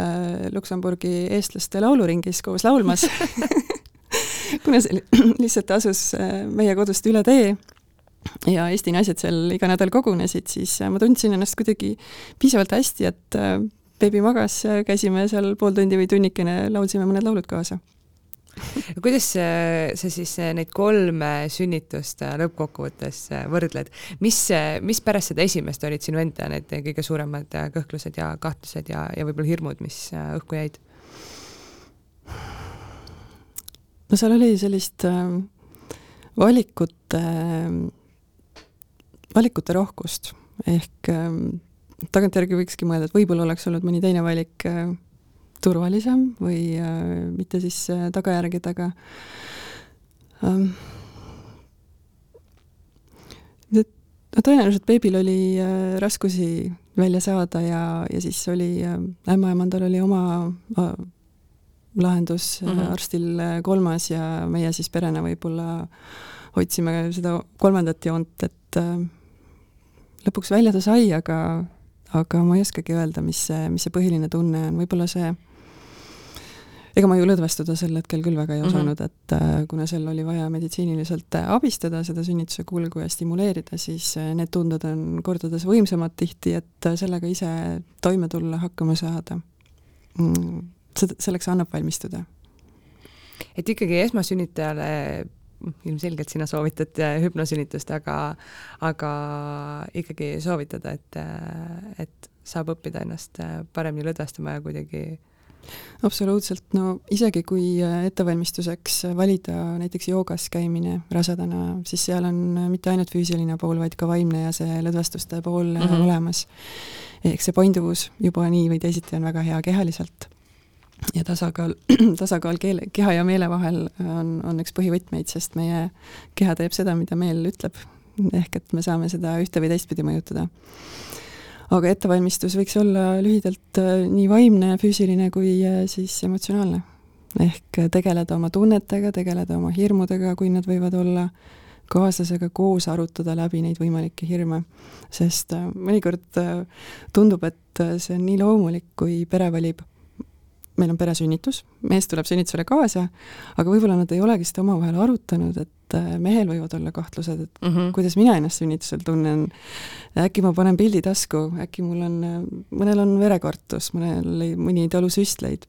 Luksemburgi eestlaste lauluringis koos laulmas [laughs] [laughs] kuna see [clears throat] lihtsalt asus äh, meie kodust üle tee ja Eesti naised seal iga nädal kogunesid, siis ma tundsin ennast kuidagi piisavalt hästi, et beebi magas, käisime seal pool tundi või tunnikene, laulsime mõned laulud kaasa [laughs] kuidas sa siis neid kolme sünnitust lõppkokkuvõttes võrdled, mis, mis pärast seda esimest olid sinu enda need kõige suuremad kõhklused ja kahtlused ja, ja võib-olla hirmud, mis õhku jäid? No seal oli sellist äh, valikute valikute rohkust ehk äh, tagantjärgi võikski mõelda, et võib-olla oleks olnud mõni teine valik äh, turvalisem või mitte siis tagajärgedega ähm,. no tõenäoliselt beebil oli raskusi välja saada ja, ja siis oli ämmaemandal oli oma lahendus mm, -hmm. arstil kolmas ja meie siis perena võib-olla hoidsime seda kolmandat joont, et äh, lõpuks välja ta sai, aga aga ma ei oskagi öelda, mis see, mis see põhiline tunne on, võib-olla see ega ma ju lõdvestuda sel hetkel küll väga ei mhm. osanud mm, -hmm. et äh, kuna sel oli vaja meditsiiniliselt abistada seda sünnituse kulgu ja stimuleerida, siis äh, need tunded on kordades võimsamad tihti, et sellega ise toime tulla, hakkama saada. Mm, selleks annab valmistuda. et ikkagi esmasünnitajale ilmselgelt sina soovitad hüpnosünnitust, aga, aga ikkagi soovitada, et, et saab õppida ennast paremini lõdvestama ja kuidagi absoluutselt, no isegi kui äh, ettevalmistuseks valida näiteks joogas käimine rasedana, siis seal on äh, mitte ainult füüsiline pool, vaid ka vaimne ja see lõdvestuste pool mm -hmm. olemas. ehk see painduvus juba nii või teisiti on väga hea kehaliselt. Ja tasakaal, [clears throat] tasakaal keele, keha ja meele vahel on, on üks põhivõtmeid, sest meie keha teeb seda, mida meel ütleb. ehk et me saame seda ühte või teistpidi mõjutada aga ettevalmistus võiks olla lühidalt äh, nii vaimne, füüsiline kui äh, siis emotsionaalne. ehk äh, tegeleda oma tunnetega, tegeleda oma hirmudega, kui nad võivad olla, kaaslasega koos arutada läbi neid võimalikke hirme. sest mõnikord tundub, et see on nii loomulik, kui pere valib meil on peresünnitus, mees tuleb sünnitusele kaasa, aga võib-olla nad ei olegi seda omavahel arutanud, et mehel võivad olla kahtlused, et mm -hmm. kuidas mina ennast sünnitusel tunnen. äkki ma panen pildi tasku, äkki mul on, mõnel on verekartus, mõnel mõni ei talu süstleid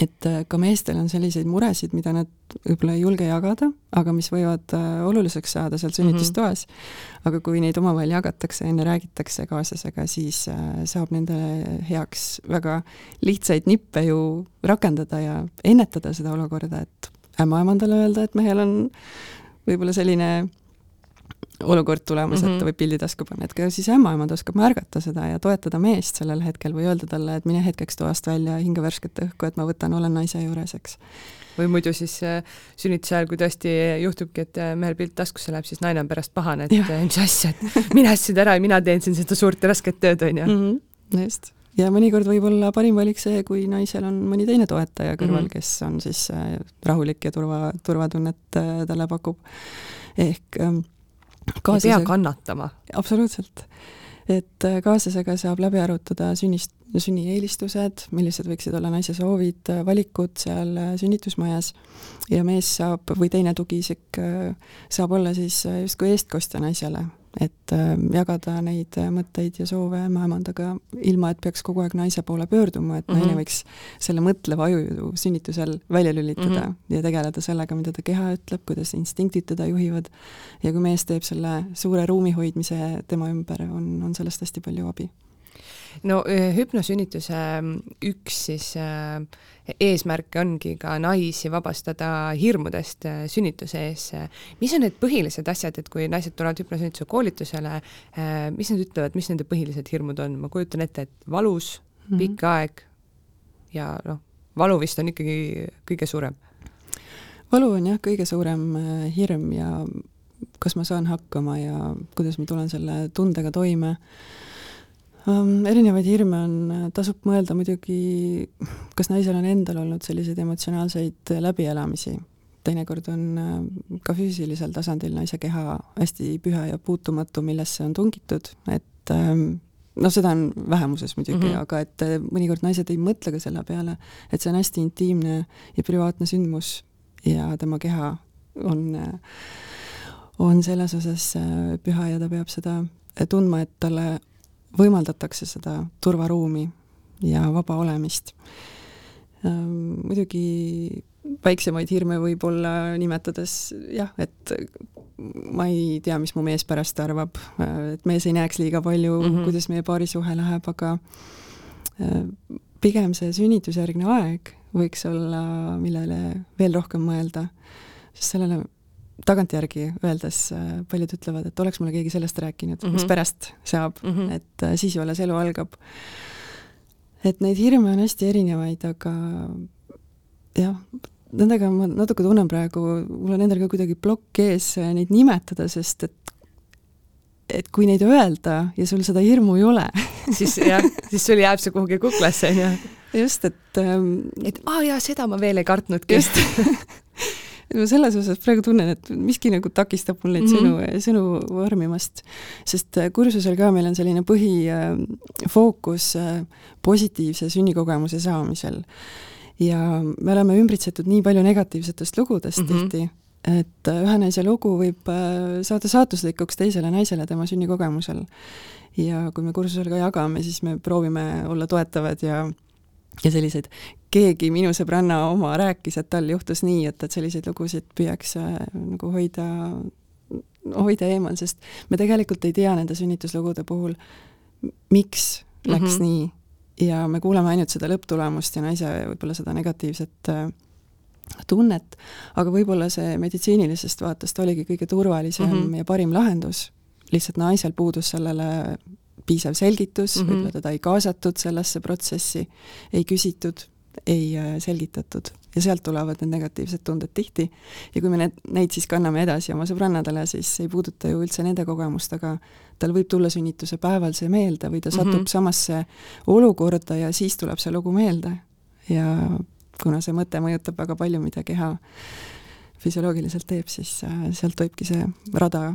et äh, ka meestel on selliseid muresid, mida nad võib-olla ei julge jagada, aga mis võivad äh, oluliseks saada seal sünnitustoas mm. -hmm. aga kui neid omavahel jagatakse, enne räägitakse kaaslasega, siis äh, saab nende heaks väga lihtsaid nippe ju rakendada ja ennetada seda olukorda, et ämmaemandale öelda, et mehel on võib-olla selline olukord tulemas mm, -hmm. et ta võib pildi tasku panna, et ka siis ämmaemand oskab märgata seda ja toetada meest sellel hetkel või öelda talle, et mine hetkeks toast välja, hinga värsket õhku, et ma võtan, olen naise juures, eks. või muidu siis äh, sünnituse ajal, kui tõesti juhtubki, et äh, mehel pilt taskusse läheb, siis naine on pärast pahane, et äh, mis asja, et mine asjad ära ja mina teen siin seda suurt ja rasket tööd, on ju. Mhm, just ja mõnikord võib olla parim valik see, kui naisel on mõni teine toetaja kõrval mm, -hmm. kes on siis rahulik ja turva, turvatunnet talle pakub. ehk ähm. Ei pea kannatama. absoluutselt. et äh, kaaslasega saab läbi arutada sünnist, sünnieelistused, millised võiksid olla naise soovid, äh, valikud seal äh, sünnitusmajas ja mees saab, või teine tugiisik saab olla siis justkui eestkostja naisele et äh, jagada neid äh, mõtteid ja soove ämmaemandaga, ilma et peaks kogu aeg naise poole pöörduma, et mm -hmm. naine võiks selle mõtleva aju sünnitusel välja lülitada mm -hmm. ja tegeleda sellega, mida ta keha ütleb, kuidas instinktid teda juhivad, ja kui mees teeb selle suure ruumi hoidmise tema ümber, on, on sellest hästi palju abi no hüpnosünnituse mm, üks siis äh, eesmärke ongi ka naisi vabastada hirmudest äh, sünnituse ees. mis on need põhilised asjad, et kui naised tulevad hüpnosünnituse koolitusele, äh, mis nad ütlevad, mis nende põhilised hirmud on, ma kujutan ette, et valus mm, -hmm. pikk aeg ja noh, valu vist on ikkagi kõige suurem. valu on jah, kõige suurem hirm ja kas ma saan hakkama ja kuidas ma tulen selle tundega toime? Erinevaid hirme on, tasub mõelda muidugi, kas naisel on endal olnud selliseid emotsionaalseid läbielamisi. teinekord on äh, ka füüsilisel tasandil naise keha hästi püha ja puutumatu, millesse on tungitud, et um, no seda on vähemuses muidugi mm, -hmm. aga et mõnikord naised ei mõtle ka selle peale, et see on hästi intiimne ja privaatne sündmus ja tema keha on, on selles osas püha ja ta peab seda tundma, et talle võimaldatakse seda turvaruumi ja vaba olemist. Ähm, muidugi väiksemaid hirme võib-olla nimetades jah, et ma ei tea, mis mu mees pärast arvab, et mees ei näeks liiga palju mm, -hmm. kuidas meie paarisuhe läheb, aga äh, pigem see sünnitusjärgne aeg võiks olla, millele veel rohkem mõelda, sest sellele tagantjärgi öeldes äh, paljud ütlevad, et oleks mulle keegi sellest rääkinud mm, -hmm. mis mhm. pärast saab mm, -hmm. et äh, siis ju alles elu algab. et neid hirme on hästi erinevaid, aga jah, nendega ma natuke tunnen praegu, mul on endal ka kuidagi plokk ees äh, neid nimetada, sest et et kui neid öelda ja sul seda hirmu ei ole [laughs] siis jah, siis sul jääb see kuhugi kuklasse, on ju. just, et ähm, et aa ah, jaa, seda ma veel ei kartnudki. just [laughs] ma selles osas praegu tunnen, et miski nagu takistab mul neid mm -hmm. sõnu, sõnu vormimast. sest äh, kursusel ka meil on selline põhifookus äh, positiivse sünnikogemuse saamisel ja me oleme ümbritsetud nii palju negatiivsetest lugudest mm -hmm. tihti, et äh, ühe naise lugu võib äh, saada saatuslikuks teisele naisele tema sünnikogemusel. ja kui me kursusel ka jagame, siis me proovime olla toetavad ja ja selliseid, keegi minu sõbranna oma rääkis, et tal juhtus nii, et, et selliseid lugusid püüaks äh, nagu hoida, hoida eemal, sest me tegelikult ei tea nende sünnituslugude puhul, miks läks mm -hmm. nii ja me kuuleme ainult seda lõpptulemust ja naise võib-olla seda negatiivset äh, tunnet, aga võib-olla see meditsiinilisest vaatest oligi kõige turvalisem mm -hmm. ja parim lahendus, lihtsalt naisel puudus sellele piisav selgitus mm, -hmm. võib-olla teda ei kaasatud sellesse protsessi, ei küsitud, ei äh, selgitatud ja sealt tulevad need negatiivsed tunded tihti. ja kui me need, neid siis kanname edasi oma sõbrannadele, siis ei puuduta ju üldse nende kogemust, aga tal võib tulla sünnituse päeval see meelde või ta mhm. satub mm -hmm. samasse olukorda ja siis tuleb see lugu meelde. ja kuna see mõte mõjutab väga palju, mida keha füsioloogiliselt teeb, siis äh, sealt võibki see rada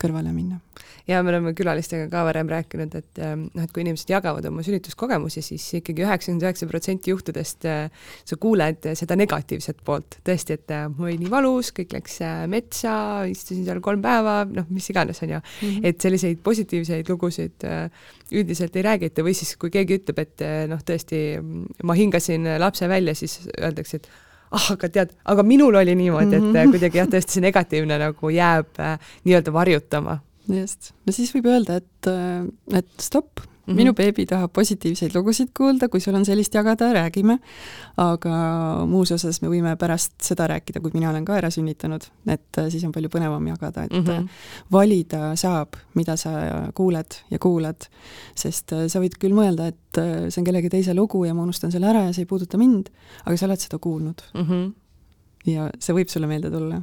kõrvale minna. ja me oleme külalistega ka varem rääkinud, et ähm, noh, et kui inimesed jagavad oma sünnituskogemusi, siis ikkagi üheksakümmend üheksa protsenti juhtudest äh, sa kuuled seda negatiivset poolt, tõesti, et äh, mul oli nii valus, kõik läks äh, metsa, istusin seal kolm päeva, noh, mis iganes, on ju mm. -hmm. et selliseid positiivseid lugusid üldiselt ei räägita või siis, kui keegi ütleb, et noh, tõesti, ma hingasin lapse välja, siis öeldakse, et ah, aga tead, aga minul oli niimoodi, et mm -hmm. kuidagi jah, tõesti see negatiivne nagu jääb äh, nii-öelda varjutama. just, no siis võib öelda, et, äh, et stopp -hmm. minu beebi tahab positiivseid lugusid kuulda, kui sul on sellist jagada, räägime. aga muus osas me võime pärast seda rääkida, kui mina olen ka ära sünnitanud, et äh, siis on palju põnevam jagada, et mm -hmm. valida saab, mida sa kuuled ja kuulad. sest äh, sa võid küll mõelda, et see on kellegi teise lugu ja ma unustan selle ära ja see ei puuduta mind, aga sa oled seda kuulnud mm. -hmm. ja see võib sulle meelde tulla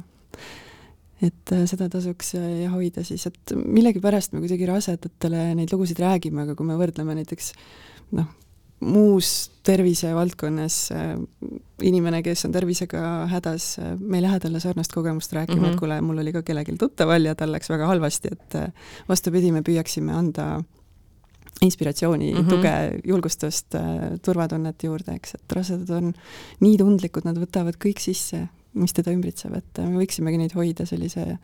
et äh, seda tasuks äh, hoida siis, et millegipärast me kuidagi rasedatele neid lugusid räägime, aga kui me võrdleme näiteks noh, muus tervisevaldkonnas äh, inimene, kes on tervisega hädas, me ei lähe talle sarnast kogemust rääkima mm, -hmm. et mhm. kuule, mul oli ka kellelgi tuttaval ja tal läks väga halvasti, et vastupidi, me püüaksime anda inspiratsiooni mm, -hmm. tuge, julgustust, turvatunnet juurde, eks, et rasedad on nii tundlikud, nad võtavad kõik sisse mis teda ümbritseb, et me võiksimegi neid hoida sellise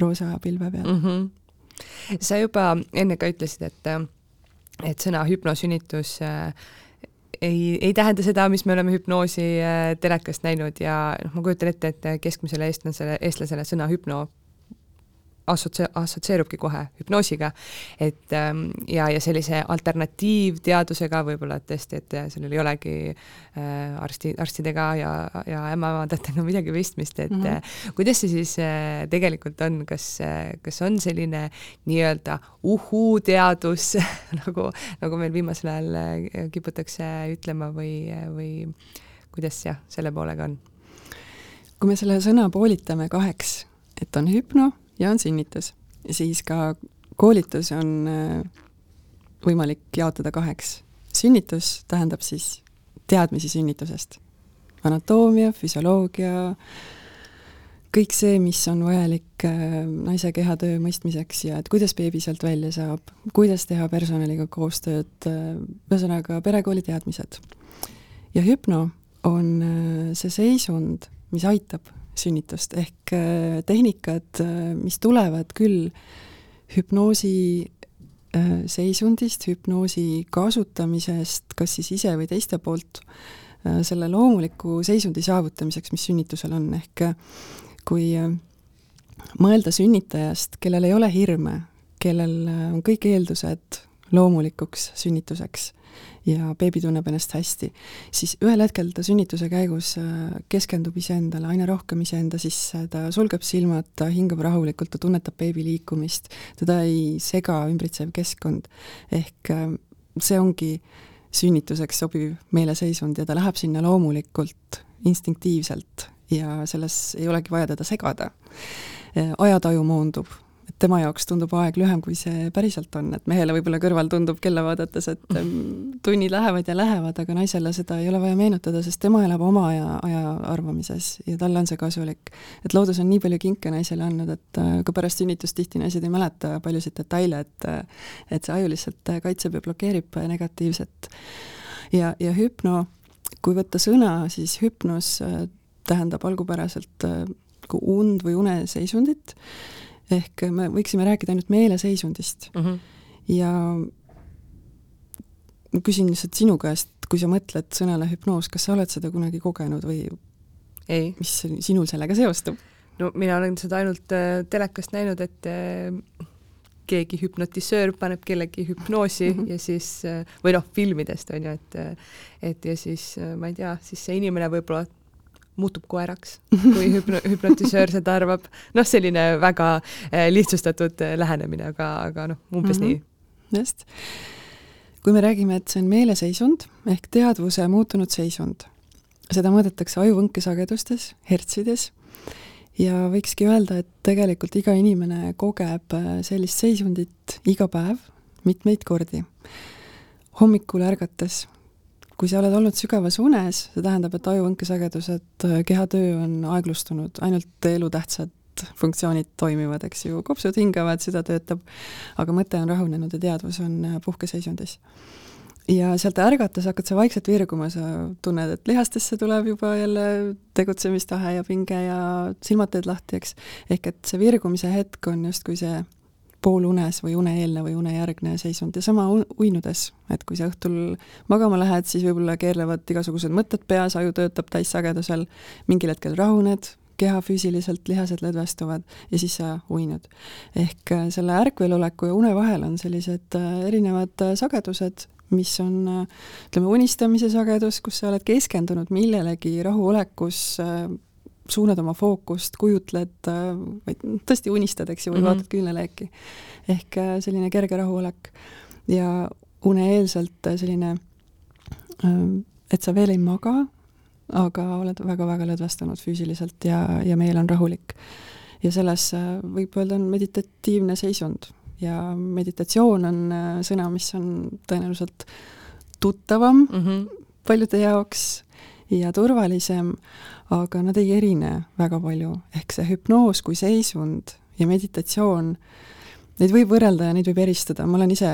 roosa pilve peal mm. -hmm. sa juba enne ka ütlesid, et, et sõna hüpnosünnitus äh, ei, ei tähenda seda, mis me oleme hüpnoosi äh, telekast näinud ja noh, ma kujutan ette, et keskmisele eestlasele, eestlasele sõna hüpno assotse-, assotsieerubki kohe hüpnoosiga. et ähm, ja, ja sellise alternatiivteadusega võib-olla, tõesti, et sellel ei olegi äh, arsti, arstidega ja, ja ämmaemandatega midagi pistmist, et mm -hmm. kuidas see siis äh, tegelikult on, kas äh,, kas on selline nii-öelda uhuu-teadus [laughs] nagu, nagu meil viimasel ajal äh, kiputakse ütlema või, või kuidas jah, selle poolega on? kui me selle sõna poolitame kaheks, et on hüpno ja on sünnitus. siis ka koolitus on äh, võimalik jaotada kaheks. sünnitus tähendab siis teadmisi sünnitusest. anatoomia, füsioloogia, kõik see, mis on vajalik äh, naise kehatöö mõistmiseks ja et kuidas beebi sealt välja saab, kuidas teha personaliga koostööd, äh, ühesõnaga perekooli teadmised. ja hüpno on see seisund, mis aitab sünnitust, ehk äh, tehnikad, äh, mis tulevad küll hüpnoosi seisundist, hüpnoosi kasutamisest, kas siis ise või teiste poolt, selle loomuliku seisundi saavutamiseks, mis sünnitusel on, ehk kui mõelda sünnitajast, kellel ei ole hirme, kellel on kõik eeldused loomulikuks sünnituseks ja beebi tunneb ennast hästi, siis ühel hetkel ta sünnituse käigus äh, keskendub iseendale aina rohkem iseenda sisse, ta sulgeb silmad, ta hingab rahulikult, ta tunnetab beebi liikumist, teda ei sega ümbritsev keskkond. ehk äh, see ongi sünnituseks sobiv meeleseisund ja ta läheb sinna loomulikult, instinktiivselt ja selles ei olegi vaja teda segada. Äh, ajataju moondub tema jaoks tundub aeg lühem, kui see päriselt on, et mehele võib-olla kõrval tundub kella vaadates, et mm. tunnid lähevad ja lähevad, aga naisele seda ei ole vaja meenutada, sest tema elab oma aja, aja arvamises ja talle on see kasulik. et loodus on nii palju kinke naisele andnud, et äh, ka pärast sünnitust tihti naised ei mäleta paljusid detaile, et äh, et see aju lihtsalt kaitseb ja blokeerib negatiivset. ja, ja hüpno, kui võtta sõna, siis hüpnos äh, tähendab algupäraselt und või uneseisundit ehk me võiksime rääkida ainult meeleseisundist mm. -hmm. ja ma küsin lihtsalt sinu käest, kui sa mõtled sõnale hüpnoos, kas sa oled seda kunagi kogenud või ei. mis sinul sellega seostub? no mina olen seda ainult äh, telekast näinud, et äh, keegi hüpnotisöör paneb kellegi hüpnoosi mm -hmm. ja siis äh, või noh, filmidest on ju, et äh, et ja siis äh, ma ei tea, siis see inimene võib-olla muutub koeraks, kui hüpno-, hüpnotisöör seda arvab. noh, selline väga eh, lihtsustatud eh, lähenemine, aga, aga noh, umbes mm -hmm. nii. just. kui me räägime, et see on meeleseisund ehk teadvuse muutunud seisund, seda mõõdetakse ajuvõnkesagedustes, hertsides, ja võikski öelda, et tegelikult iga inimene kogeb eh, sellist seisundit iga päev mitmeid kordi. hommikul ärgates kui sa oled olnud sügavas unes, see tähendab, et ajuvõnkesagedused, äh, kehatöö on aeglustunud, ainult elutähtsad funktsioonid toimivad, eks ju, kopsud hingavad, süda töötab, aga mõte on rahunenud ja teadvus on äh, puhkeseisundis. ja sealt ärgates hakkad sa vaikselt virguma, sa tunned, et lihastesse tuleb juba jälle tegutsemistahe ja pinge ja silmad teed lahti, eks. ehk et see virgumise hetk on justkui see poolunes või uneeelne või unejärgne seisund ja sama uinudes, et kui sa õhtul magama lähed, siis võib-olla keerlevad igasugused mõtted peas, aju töötab täissagedusel, mingil hetkel rahuned, keha füüsiliselt, lihased lõdvestuvad ja siis sa uinud. ehk äh, selle ärkveloleku ja une vahel on sellised äh, erinevad äh, sagedused, mis on ütleme, unistamise sagedus, kus sa oled keskendunud millelegi rahuolekus, suunad oma fookust, kujutled, vaid tõesti unistad, eks ju, või mm -hmm. vaatad küüneleeki. ehk äh, selline kerge rahulolek. ja uneeelselt selline, ähm, et sa veel ei maga, aga oled väga-väga lõdvestunud füüsiliselt ja, ja meel on rahulik. ja selles äh, võib öelda, on meditatiivne seisund ja meditatsioon on äh, sõna, mis on tõenäoliselt tuttavam mm -hmm. paljude jaoks ja turvalisem, aga nad ei erine väga palju, ehk see hüpnoos kui seisund ja meditatsioon, neid võib võrrelda ja neid võib eristada, ma olen ise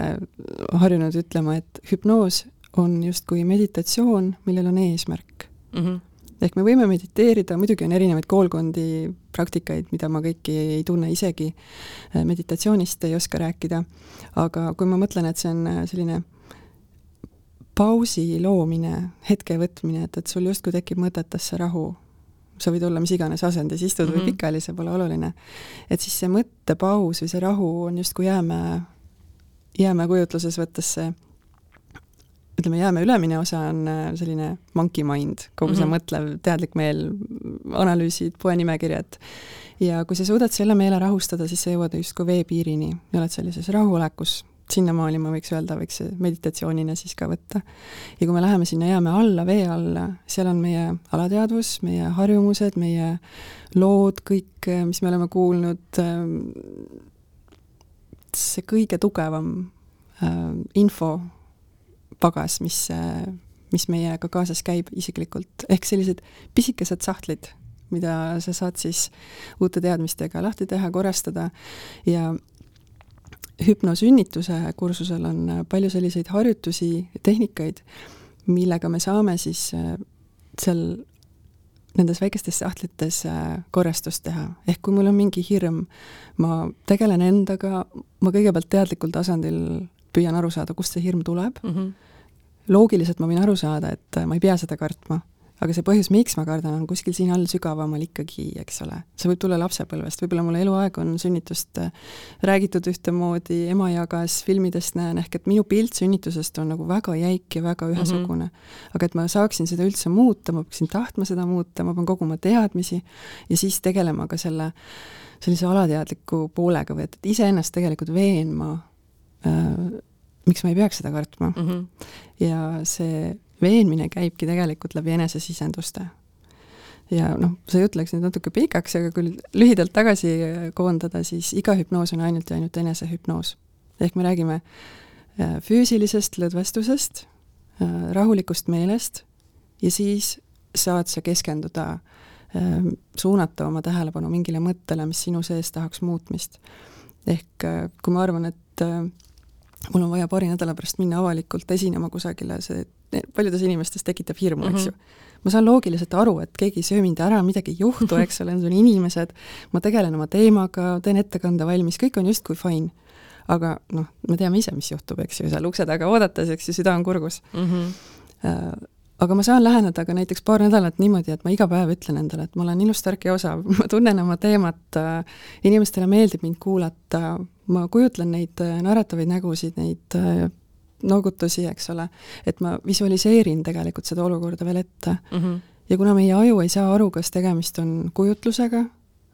harjunud ütlema, et hüpnoos on justkui meditatsioon, millel on eesmärk mm. -hmm. ehk me võime mediteerida, muidugi on erinevaid koolkondi, praktikaid, mida ma kõiki ei tunne isegi, meditatsioonist ei oska rääkida, aga kui ma mõtlen, et see on selline pausi loomine, hetke võtmine, et, et sul justkui tekib mõtetesse rahu. sa võid olla mis iganes asendis, istud mm -hmm. või mhm. pikali, see pole oluline. et siis see mõttepaus või see rahu on justkui jäämäe, jäämäe kujutluses võttes see ütleme, jäämäe ülemine osa on äh, selline monkey mind, kogu see mm -hmm. mõtlev, teadlik meel, analüüsid, poenimekirjad. ja kui sa suudad selle meele rahustada, siis sa jõuad justkui veepiirini ja oled sellises rahuolekus, sinnamaani ma võiks öelda, võiks meditatsioonina siis ka võtta. ja kui me läheme sinna jääme alla, vee alla, seal on meie alateadvus, meie harjumused, meie lood, kõik, mis me oleme kuulnud, see kõige tugevam äh, infopagas, mis, mis meiega kaasas käib isiklikult, ehk sellised pisikesed sahtlid, mida sa saad siis uute teadmistega lahti teha, korrastada ja hüpnosünnituse kursusel on äh, palju selliseid harjutusi, tehnikaid, millega me saame siis äh, seal nendes väikestes sahtlites äh, korrastust teha, ehk kui mul on mingi hirm, ma tegelen endaga, ma kõigepealt teadlikul tasandil püüan aru saada, kust see hirm tuleb mm. -hmm. loogiliselt ma võin aru saada, et ma ei pea seda kartma aga see põhjus, miks ma kardan, on kuskil siin all sügavamal ikkagi, eks ole. see võib tulla lapsepõlvest, võib-olla mul eluaeg on sünnitust äh, räägitud ühtemoodi, ema jagas, filmidest näen, ehk et minu pilt sünnitusest on nagu väga jäik ja väga ühesugune mm. -hmm. aga et ma saaksin seda üldse muuta, ma peaksin tahtma seda muuta, ma pean koguma teadmisi ja siis tegelema ka selle sellise alateadliku poolega või et, et iseennast tegelikult veenma äh, miks ma ei peaks seda kartma mm. -hmm. ja see veenmine käibki tegelikult läbi enesesisenduste. ja noh, see jutt läks nüüd natuke pikaks, aga kui lühidalt tagasi koondada, siis iga hüpnoos on ainult ja ainult enesehüpnoos. ehk me räägime äh, füüsilisest lõdvestusest, äh, rahulikust meelest ja siis saad sa keskenduda, äh, suunata oma tähelepanu mingile mõttele, mis sinu sees tahaks muutmist. ehk kui ma arvan, et mul on vaja paari nädala pärast minna avalikult esinema kusagile, see paljudes inimestes tekitab hirmu eks ju. Mhm. ma saan loogiliselt aru, et keegi ei söö mind ära, midagi ei juhtu, eks ole, need on inimesed, ma tegelen oma teemaga, teen ettekande valmis, kõik on justkui fine. aga noh, me teame ise, mis juhtub, eks ju, seal ukse taga oodates, eks ju, süda on kurgus mm. -hmm aga ma saan läheneda ka näiteks paar nädalat niimoodi, et ma iga päev ütlen endale, et ma olen ilus, tark ja osav, [laughs] ma tunnen oma teemat, inimestele meeldib mind kuulata, ma kujutlen neid naeratavaid nägusid, neid noogutusi, eks ole, et ma visualiseerin tegelikult seda olukorda veel ette mm. -hmm. ja kuna meie aju ei saa aru, kas tegemist on kujutlusega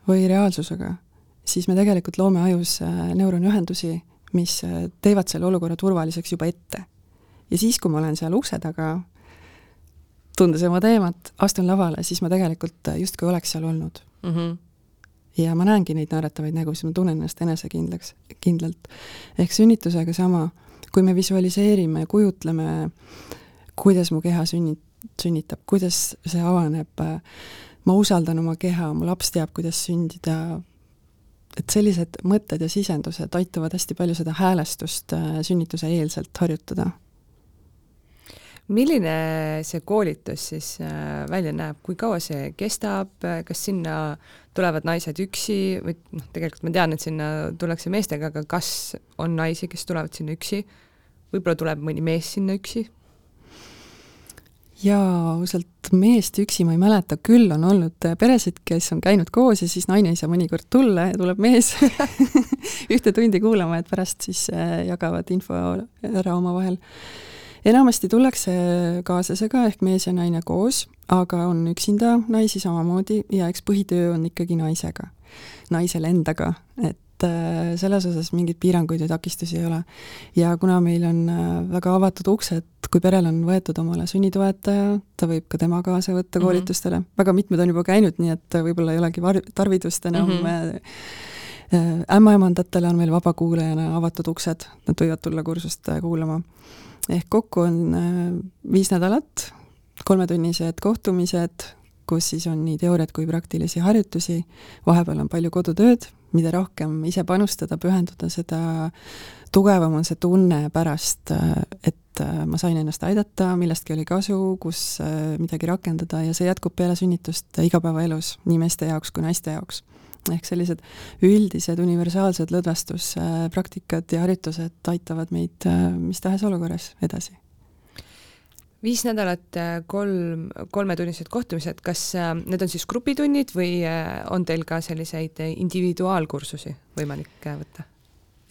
või reaalsusega, siis me tegelikult loome ajus äh, neuronühendusi, mis äh, teevad selle olukorra turvaliseks juba ette. ja siis, kui ma olen seal ukse taga, tundes oma teemat, astun lavale, siis ma tegelikult äh, justkui oleks seal olnud mm. -hmm ja ma näengi neid naeratavaid nägusid, ma tunnen ennast enesekindlaks, kindlalt. ehk sünnitusega sama kui me visualiseerime ja kujutleme, kuidas mu keha sünni-, sünnitab, kuidas see avaneb, ma usaldan oma keha, mu laps teab, kuidas sündida, et sellised mõtted ja sisendused aitavad hästi palju seda häälestust sünnituse eelselt harjutada milline see koolitus siis äh, välja näeb, kui kaua see kestab, kas sinna tulevad naised üksi? Või noh, tegelikult ma tean, et sinna tullakse meestega, aga kas on naisi, kes tulevad sinna üksi? võib-olla tuleb mõni mees sinna üksi? jaa, ausalt meest üksi ma ei mäleta, küll on olnud peresid, kes on käinud koos ja siis naine ei saa mõnikord tulla ja tuleb mees [laughs] ühte tundi kuulama, et pärast siis äh, jagavad info ära omavahel enamasti tullakse kaaslasega ehk mees ja naine koos, aga on üksinda naisi samamoodi ja eks põhitöö on ikkagi naisega, naisel endaga, et äh, selles osas mingeid piiranguid või takistusi ei ole. ja kuna meil on äh, väga avatud uksed, kui perel on võetud omale sünnitoetaja, ta võib ka tema kaasa võtta mhm. koolitustele mm, -hmm. väga mitmed on juba käinud, nii et võib-olla ei olegi var-, tarvidust enam mm -hmm ämmaemandatele on meil vabakuulajana avatud uksed, nad võivad tulla kursust kuulama ehk kokku on äh, viis nädalat, kolmetunnised kohtumised, kus siis on nii teooriat kui praktilisi harjutusi, vahepeal on palju kodutööd, mida rohkem ise panustada, pühenduda, seda tugevam on see tunne pärast, äh, et äh, ma sain ennast aidata, millestki oli kasu, kus midagi rakendada ja see jätkub peale sünnitust igapäevaelus, nii meeste jaoks kui naiste jaoks ehk sellised üldised universaalsed lõdvestuspraktikad ja harjutused aitavad meid äh, mis tahes olukorras edasi. viis nädalat, äh, kolm, kolmetunnised kohtumised, kas äh, need on siis grupitunnid või on teil ka selliseid individuaalkursusi võimalik võtta?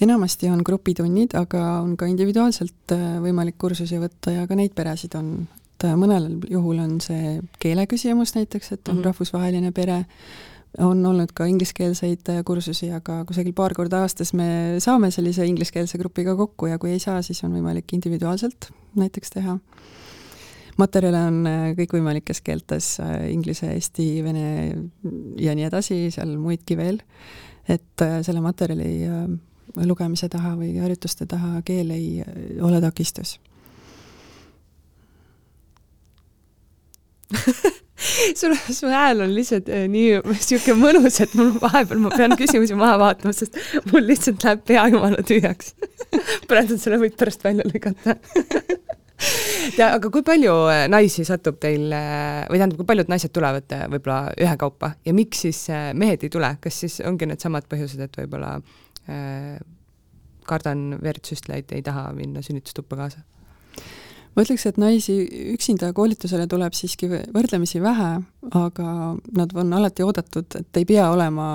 enamasti on grupitunnid, aga on ka individuaalselt võimalik kursusi võtta ja ka neid peresid on, et mõnel juhul on see keele küsimus näiteks, et on mm -hmm. rahvusvaheline pere, on olnud ka ingliskeelseid äh, kursusi, aga kusagil paar korda aastas me saame sellise ingliskeelse grupiga kokku ja kui ei saa, siis on võimalik individuaalselt näiteks teha. materjale on äh, kõikvõimalikes keeltes, äh, inglise, eesti, vene ja nii edasi, seal muidki veel, et selle materjali lugemise taha või harjutuste taha keel ei ole takistus [laughs] [laughs] sul, su hääl on lihtsalt äh, nii sihuke mõnus, et mul vahepeal ma pean küsimusi maha vaatama, sest mul lihtsalt läheb pea jumala tühjaks. [laughs] praegu selle võid pärast välja lõigata ja [laughs] aga kui palju äh, naisi satub teil äh, või tähendab, kui paljud naised tulevad võib-olla ühekaupa ja miks siis mehed ei tule, kas siis ongi needsamad põhjused, et võib-olla äh, kardan verd süstleid, ei taha minna sünnitustuppa kaasa? Ma ütleks, et naisi üksinda koolitusele tuleb siiski võrdlemisi vähe, aga nad on alati oodatud, et ei pea olema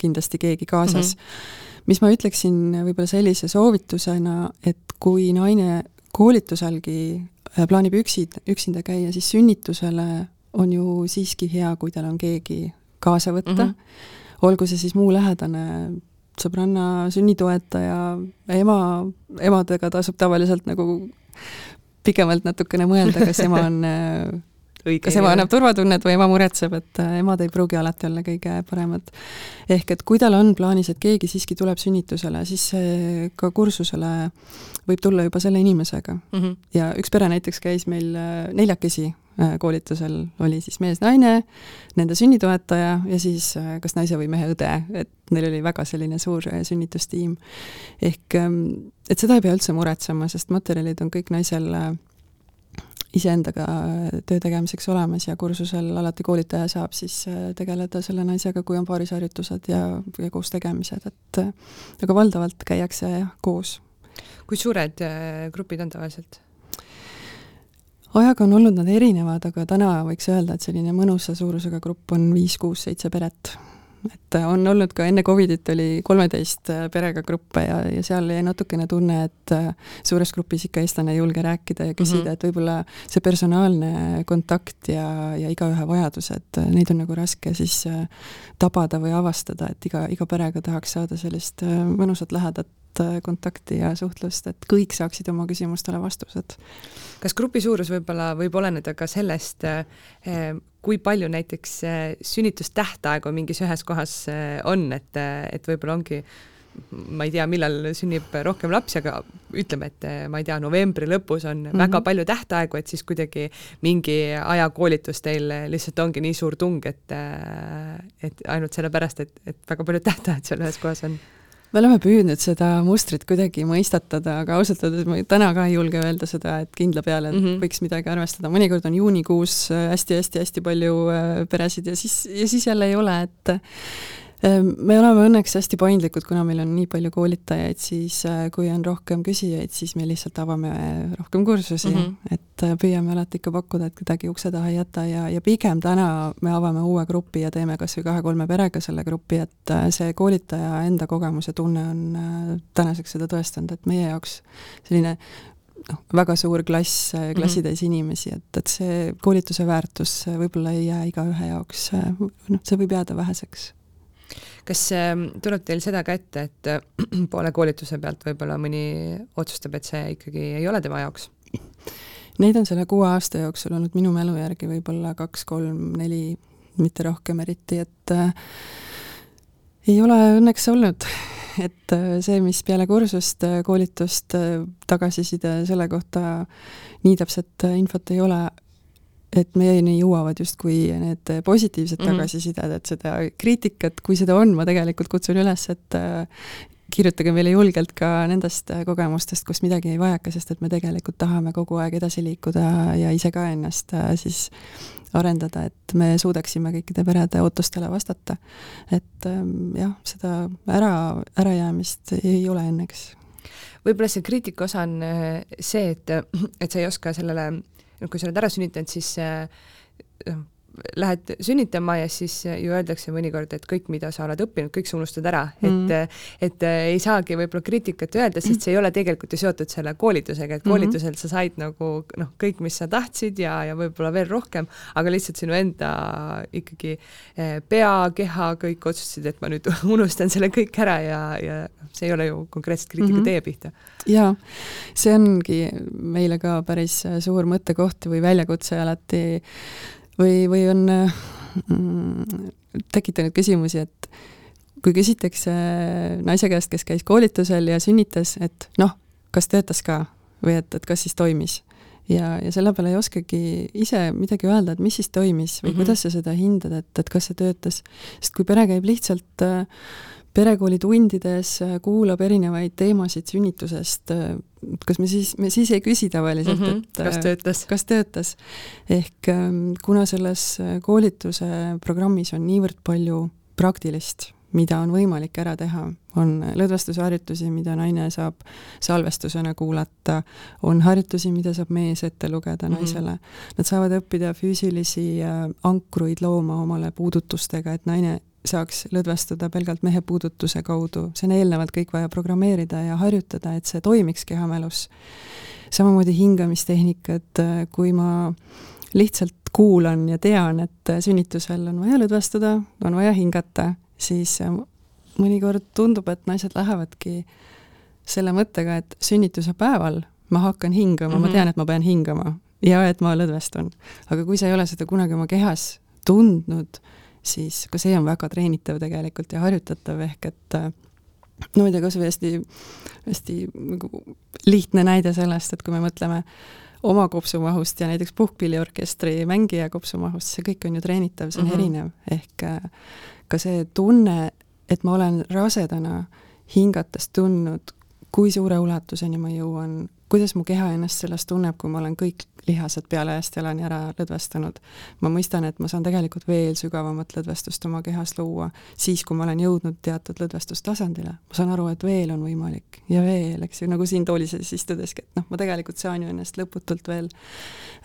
kindlasti keegi kaasas mm. -hmm. mis ma ütleksin võib-olla sellise soovitusena, et kui naine koolituselgi äh, plaanib üksid, üksinda käia, siis sünnitusele on ju siiski hea, kui tal on keegi kaasa võtta mm, -hmm. olgu see siis muu lähedane sõbranna, sünnitoetaja, ema, emadega tasub tavaliselt nagu pikemalt natukene mõelda, kas ema on [laughs] Õige, kas ema annab turvatunnet või ema muretseb, et äh, emad ei pruugi alati olla kõige paremad. ehk et kui tal on plaanis, et keegi siiski tuleb sünnitusele, siis ka kursusele võib tulla juba selle inimesega mm. -hmm. ja üks pere näiteks käis meil äh, neljakesi äh, koolitusel, oli siis mees-naine, nende sünnitoetaja ja siis kas naise või mehe õde, et neil oli väga selline suur sünnitustiim. ehk ähm, et seda ei pea üldse muretsema, sest materjalid on kõik naisel iseendaga töö tegemiseks olemas ja kursusel alati koolitaja saab siis äh, tegeleda selle naisega, kui on paarisharjutused ja, ja koos tegemised, et äh, aga valdavalt käiakse koos. kui suured äh, grupid on tavaliselt? Ajaga on olnud nad erinevad, aga täna võiks öelda, et selline mõnusa suurusega grupp on viis, kuus, seitse peret et on olnud ka enne Covidit oli kolmeteist äh, perega gruppe ja, ja seal jäi natukene tunne, et äh, suures grupis ikka eestlane ei julge rääkida ja küsida mm, -hmm. et võib-olla see personaalne kontakt ja, ja igaühe vajadused, äh, neid on nagu raske siis tabada või avastada, et iga, iga perega tahaks saada sellist mõnusat lähedat kontakti ja suhtlust, et kõik saaksid oma küsimustele vastused. kas grupi suurus võib-olla võib oleneda ka sellest, kui palju näiteks äh, sünnitustähtaegu mingis ühes kohas äh, on, et, äh, et võib-olla ongi ma ei tea, millal sünnib rohkem lapsi, aga ütleme, et ma ei tea, novembri lõpus on mm -hmm. väga palju tähtaegu, et siis kuidagi mingi aja koolitus teil lihtsalt ongi nii suur tung, et et ainult sellepärast, et, et väga paljud tähtajad seal ühes kohas on me oleme püüdnud seda mustrit kuidagi mõistatada, aga ausalt öeldes ma täna ka ei julge öelda seda, et kindla peale mm -hmm. võiks midagi arvestada, mõnikord on juunikuus hästi-hästi-hästi palju äh, peresid ja siis, ja siis jälle ei ole, et me oleme õnneks hästi paindlikud, kuna meil on nii palju koolitajaid, siis äh, kui on rohkem küsijaid, siis me lihtsalt avame rohkem kursusi mm, -hmm. et äh, püüame alati ikka pakkuda, et kedagi ukse taha ei jäta ja, ja pigem täna me avame uue grupi ja teeme kas või kahe-kolme perega selle grupi, et äh, see koolitaja enda kogemus ja tunne on tänaseks seda tõestanud, et meie jaoks selline noh, väga suur klass, klassitäis mhm. inimesi, et, et see koolituse väärtus võib-olla ei jää igaühe jaoks, noh, see võib jääda väheseks kas ähm, tuleb teil seda ka ette, et [clears throat] poole koolituse pealt võib-olla mõni otsustab, et see ikkagi ei ole tema jaoks? Neid on selle kuue aasta jooksul olnud minu mälu järgi võib-olla kaks-kolm-neli, mitte rohkem eriti, et äh, ei ole õnneks olnud, et äh, see, mis peale kursust, äh, koolitust, äh, tagasiside selle kohta nii täpset infot ei ole, et meieni jõuavad justkui need positiivsed -hmm. tagasisided, et seda kriitikat, kui seda on, ma tegelikult kutsun üles, et äh, kirjutage meile julgelt ka nendest äh, kogemustest, kus midagi ei vajaka, sest et me tegelikult tahame kogu aeg edasi liikuda ja ise ka ennast äh, siis arendada, et me suudaksime kõikide perede ootustele vastata. et ähm, jah, seda ära, ärajäämist ei ole õnneks võib-olla see kriitika osa on see, et, et sa ei oska sellele kui sa oled ära sünnitanud, siis noh, lähed sünnitama ja siis ju öeldakse mõnikord, et kõik, mida sa oled õppinud, kõik sa unustad ära mm, -hmm. et et ei saagi võib-olla kriitikat öelda, sest see ei ole tegelikult ju seotud selle koolitusega, et mhm. koolitusel sa said nagu noh, kõik, mis sa tahtsid ja, ja võib-olla veel rohkem, aga lihtsalt sinu enda ikkagi eh, pea, keha, kõik otsustasid, et ma nüüd [laughs] unustan selle kõik ära ja, ja see ei ole ju konkreetselt kriitika mm -hmm. teie pihta. jaa, see ongi meile ka päris suur mõttekoht või väljakutse alati või, või on mm, tekitanud küsimusi, et kui küsitakse naise käest, kes käis koolitusel ja sünnitas, et noh, kas töötas ka või et, et kas siis toimis ja, ja selle peale ei oskagi ise midagi öelda, et mis siis toimis või mm -hmm. kuidas sa seda hindad, et, et kas see töötas. sest kui pere käib lihtsalt äh, perekooli tundides kuulab erinevaid teemasid sünnitusest, kas me siis, me siis ei küsi tavaliselt mm, -hmm. et kas töötas? kas töötas. ehk ähm, kuna selles koolituse programmis on niivõrd palju praktilist, mida on võimalik ära teha, on lõdvestusharjutusi, mida naine saab salvestusena kuulata, on harjutusi, mida saab mees ette lugeda mm -hmm. naisele. Nad saavad õppida füüsilisi äh, ankruid looma omale puudutustega, et naine saaks lõdvestuda pelgalt mehe puudutuse kaudu, see on eelnevalt kõik vaja programmeerida ja harjutada, et see toimiks kehamälus. samamoodi hingamistehnikad, kui ma lihtsalt kuulan ja tean, et sünnitusel on vaja lõdvestuda, on vaja hingata, siis mõnikord tundub, et naised lähevadki selle mõttega, et sünnituse päeval ma hakkan hingama mm, -hmm. ma mhm. tean, et ma pean hingama ja et ma lõdvestun. aga kui sa ei ole seda kunagi oma kehas tundnud, siis ka see on väga treenitav tegelikult ja harjutatav, ehk et äh, no ma ei tea, kas või hästi, hästi nagu lihtne näide sellest, et kui me mõtleme oma kopsumahust ja näiteks puhkpilliorkestri mängija kopsumahust, see kõik on ju treenitav, see on mm -hmm. erinev, ehk äh, ka see tunne, et ma olen rasedana hingates tundnud, kui suure ulatuseni ma jõuan, kuidas mu keha ennast sellest tunneb, kui ma olen kõik lihased peale eest-jalani ära lõdvestanud. ma mõistan, et ma saan tegelikult veel sügavamat lõdvestust oma kehas luua, siis kui ma olen jõudnud teatud lõdvestustasandile. ma saan aru, et veel on võimalik ja veel, eks ju, nagu siin tooli sees istudeski, et noh, ma tegelikult saan ju ennast lõputult veel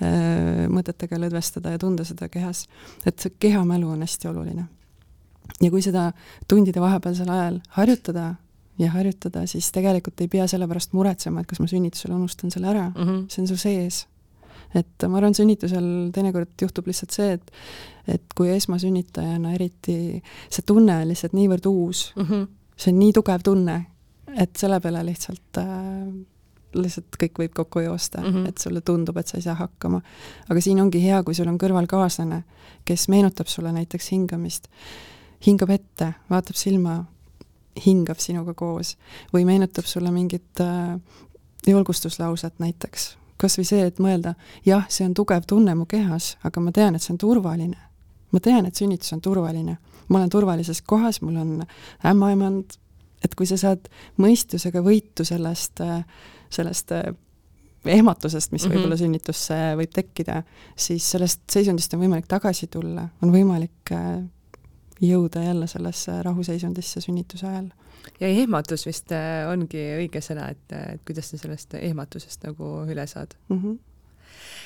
öö, mõtetega lõdvestada ja tunda seda kehas. et see kehamälu on hästi oluline ja kui seda tundide vahepealsel ajal harjutada ja harjutada, siis tegelikult ei pea selle pärast muretsema, et kas ma sünnitusel unustan selle ära mm, -hmm. see on sul sees. Et ma arvan, sünnitusel teinekord juhtub lihtsalt see, et et kui esmasünnitajana eriti see tunne on lihtsalt niivõrd uus mm, -hmm. see on nii tugev tunne, et selle peale lihtsalt äh, lihtsalt kõik võib kokku joosta mm, -hmm. et sulle tundub, et sa ei saa hakkama. aga siin ongi hea, kui sul on kõrval kaaslane, kes meenutab sulle näiteks hingamist hingab ette, vaatab silma, hingab sinuga koos või meenutab sulle mingit äh, julgustuslauset näiteks. Kas või see, et mõelda, jah, see on tugev tunne mu kehas, aga ma tean, et see on turvaline. ma tean, et sünnitus on turvaline. ma olen turvalises kohas, mul on ämmaemand, et kui sa saad mõistusega võitu sellest, sellest ehmatusest, mis mm -hmm. võib-olla sünnitusse võib tekkida, siis sellest seisundist on võimalik tagasi tulla, on võimalik jõuda jälle sellesse rahuseisundisse sünnituse ajal. ja ehmatus vist äh, ongi õige sõna, et, et kuidas sa sellest ehmatusest nagu üle saad mm? -hmm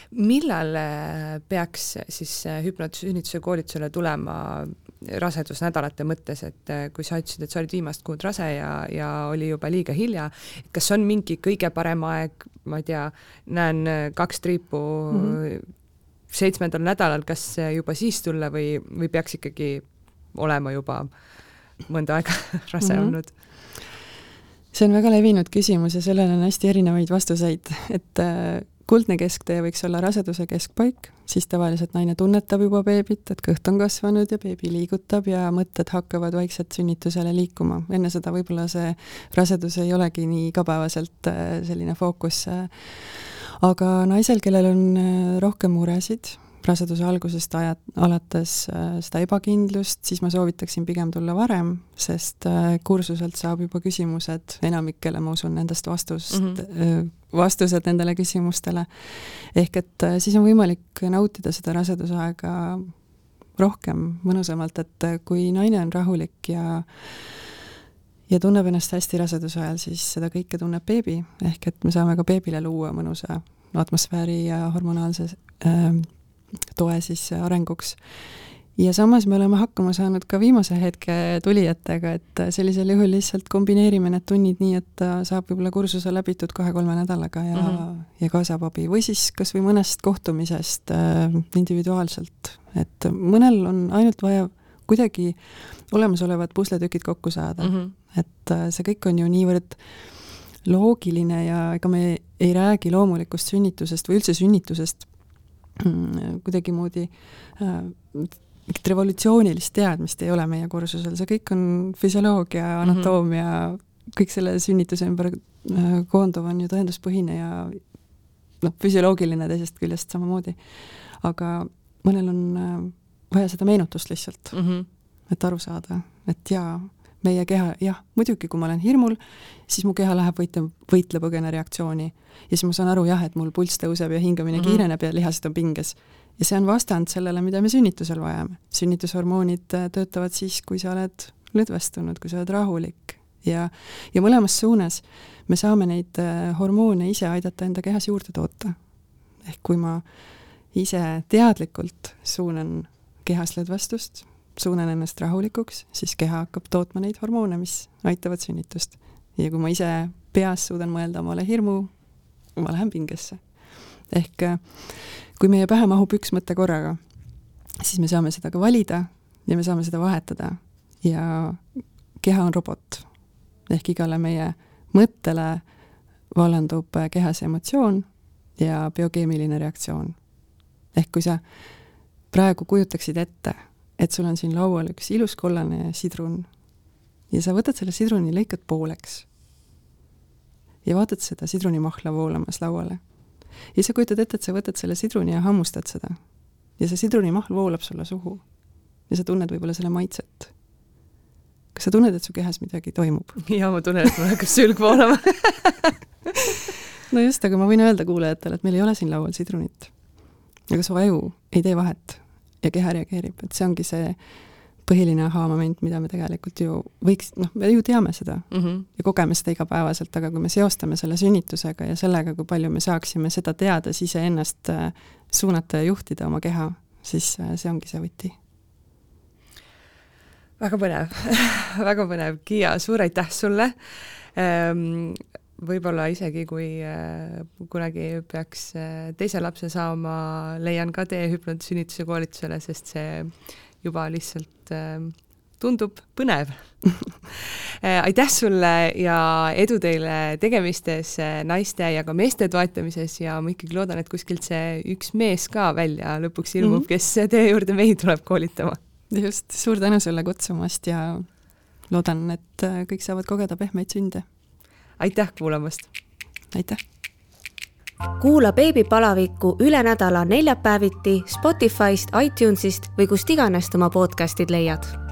millal äh, peaks siis äh, hüpnotsünnituse koolitusele tulema rasedusnädalate mõttes, et kui sa ütlesid, et sa olid viimast kuud rase ja, ja oli juba liiga hilja, kas on mingi kõige parem aeg, ma ei tea, näen kaks triipu mm -hmm. seitsmendal nädalal, kas juba siis tulla või, või peaks ikkagi olema juba mõnda aega [laughs] rase mm -hmm. olnud? see on väga levinud küsimus ja sellele on hästi erinevaid vastuseid, et äh, kuldne kesktee võiks olla raseduse keskpaik, siis tavaliselt naine tunnetab juba beebit, et kõht on kasvanud ja beebi liigutab ja mõtted hakkavad vaikselt sünnitusele liikuma. enne seda võib-olla see rasedus ei olegi nii igapäevaselt äh, selline fookus. Äh, aga naisel, kellel on rohkem muresid, raseduse algusest aja, alates äh, seda ebakindlust, siis ma soovitaksin pigem tulla varem, sest äh, kursuselt saab juba küsimused, enamikele ma usun nendest vastust mm, -hmm. vastused nendele küsimustele. ehk et siis on võimalik nautida seda rasedusaega rohkem, mõnusamalt, et kui naine on rahulik ja ja tunneb ennast hästi raseduse ajal, siis seda kõike tunneb beebi, ehk et me saame ka beebile luua mõnusa atmosfääri ja hormonaalse äh, toe siis arenguks. ja samas me oleme hakkama saanud ka viimase hetke tulijatega, et sellisel juhul lihtsalt kombineerime need tunnid nii, et saab võib-olla kursuse läbitud kahe-kolme nädalaga ja mm, -hmm. ja ka saab abi või siis kas või mõnest kohtumisest äh, individuaalselt, et mõnel on ainult vaja kuidagi olemasolevad pusletükid kokku saada mm, -hmm. et äh, see kõik on ju niivõrd loogiline ja ega me ei räägi loomulikust sünnitusest või üldse sünnitusest [clears throat] kuidagimoodi äh, mingit revolutsioonilist teadmist ei ole meie kursusel, see kõik on füsioloogia, mhm. anatoomia mm, -hmm. kõik selle sünnituse ümber äh, koonduv on ju tõenduspõhine ja noh, füsioloogiline teisest küljest samamoodi. aga mõnel on äh, vaja seda meenutust lihtsalt mm, -hmm. et aru saada, et jaa, meie keha, jah, muidugi, kui ma olen hirmul, siis mu keha läheb võitle, võitle-põgene reaktsiooni. ja siis ma saan aru jah, et mul pulss tõuseb ja hingamine mm -hmm. kiireneb ja lihased on pinges. ja see on vastand sellele, mida me sünnitusel vajame. sünnitushormoonid äh, töötavad siis, kui sa oled lõdvestunud, kui sa oled rahulik ja, ja mõlemas suunas me saame neid äh, hormoone ise aidata enda kehas juurde toota. ehk kui ma ise teadlikult suunan kehas lõdvestust, suunan ennast rahulikuks, siis keha hakkab tootma neid hormoone, mis aitavad sünnitust. ja kui ma ise peas suudan mõelda omale hirmu, ma lähen pingesse. ehk äh, kui meie pähe mahub üks mõte korraga, siis me saame seda ka valida ja me saame seda vahetada ja keha on robot. ehk igale meie mõttele vallandub äh, kehas emotsioon ja biokeemiline reaktsioon. ehk kui sa praegu kujutaksid ette, et sul on siin laual üks ilus kollane sidrun ja sa võtad selle sidruni, lõikad pooleks ja vaatad seda sidrunimahla voolamas lauale. ja sa kujutad ette, et sa võtad selle sidruni ja hammustad seda. ja see sidrunimahl voolab sulle suhu. ja sa tunned võib-olla selle maitset. kas sa tunned, et su kehas midagi toimub? jaa, ma tunnen, et mul hakkab sülg voolama [laughs] no just, aga ma võin öelda kuulajatele, et meil ei ole siin laual sidrunit. aga su aju ei tee vahet ja keha reageerib, et see ongi see põhiline ahaa-moment, mida me tegelikult ju võiks, noh, me ju teame seda mm -hmm. ja kogeme seda igapäevaselt, aga kui me seostame selle sünnitusega ja sellega, kui palju me saaksime seda teades iseennast äh, suunata ja juhtida oma keha, siis äh, see ongi see võti. väga põnev [laughs] väga põnev, Kiia, suur aitäh sulle ehm, võib-olla isegi, kui äh, kunagi peaks teise lapse saama, leian ka tee hüpnotsünnituse koolitusele, sest see juba lihtsalt äh, tundub põnev [laughs] äh, aitäh sulle ja edu teile tegemistes äh, naiste ja ka meeste toetamises ja ma ikkagi loodan, et kuskilt see üks mees ka välja lõpuks ilmub mm, -hmm. kes teie juurde mehi tuleb koolitama. just, suur tänu sulle kutsumast ja loodan, et äh, kõik saavad kogeda pehmeid sünde. Aitäh kuulamast! aitäh! kuula beebipalavikku üle nädala neljapäeviti Spotify'st, iTunes'ist või kust iganes oma podcast'id leiad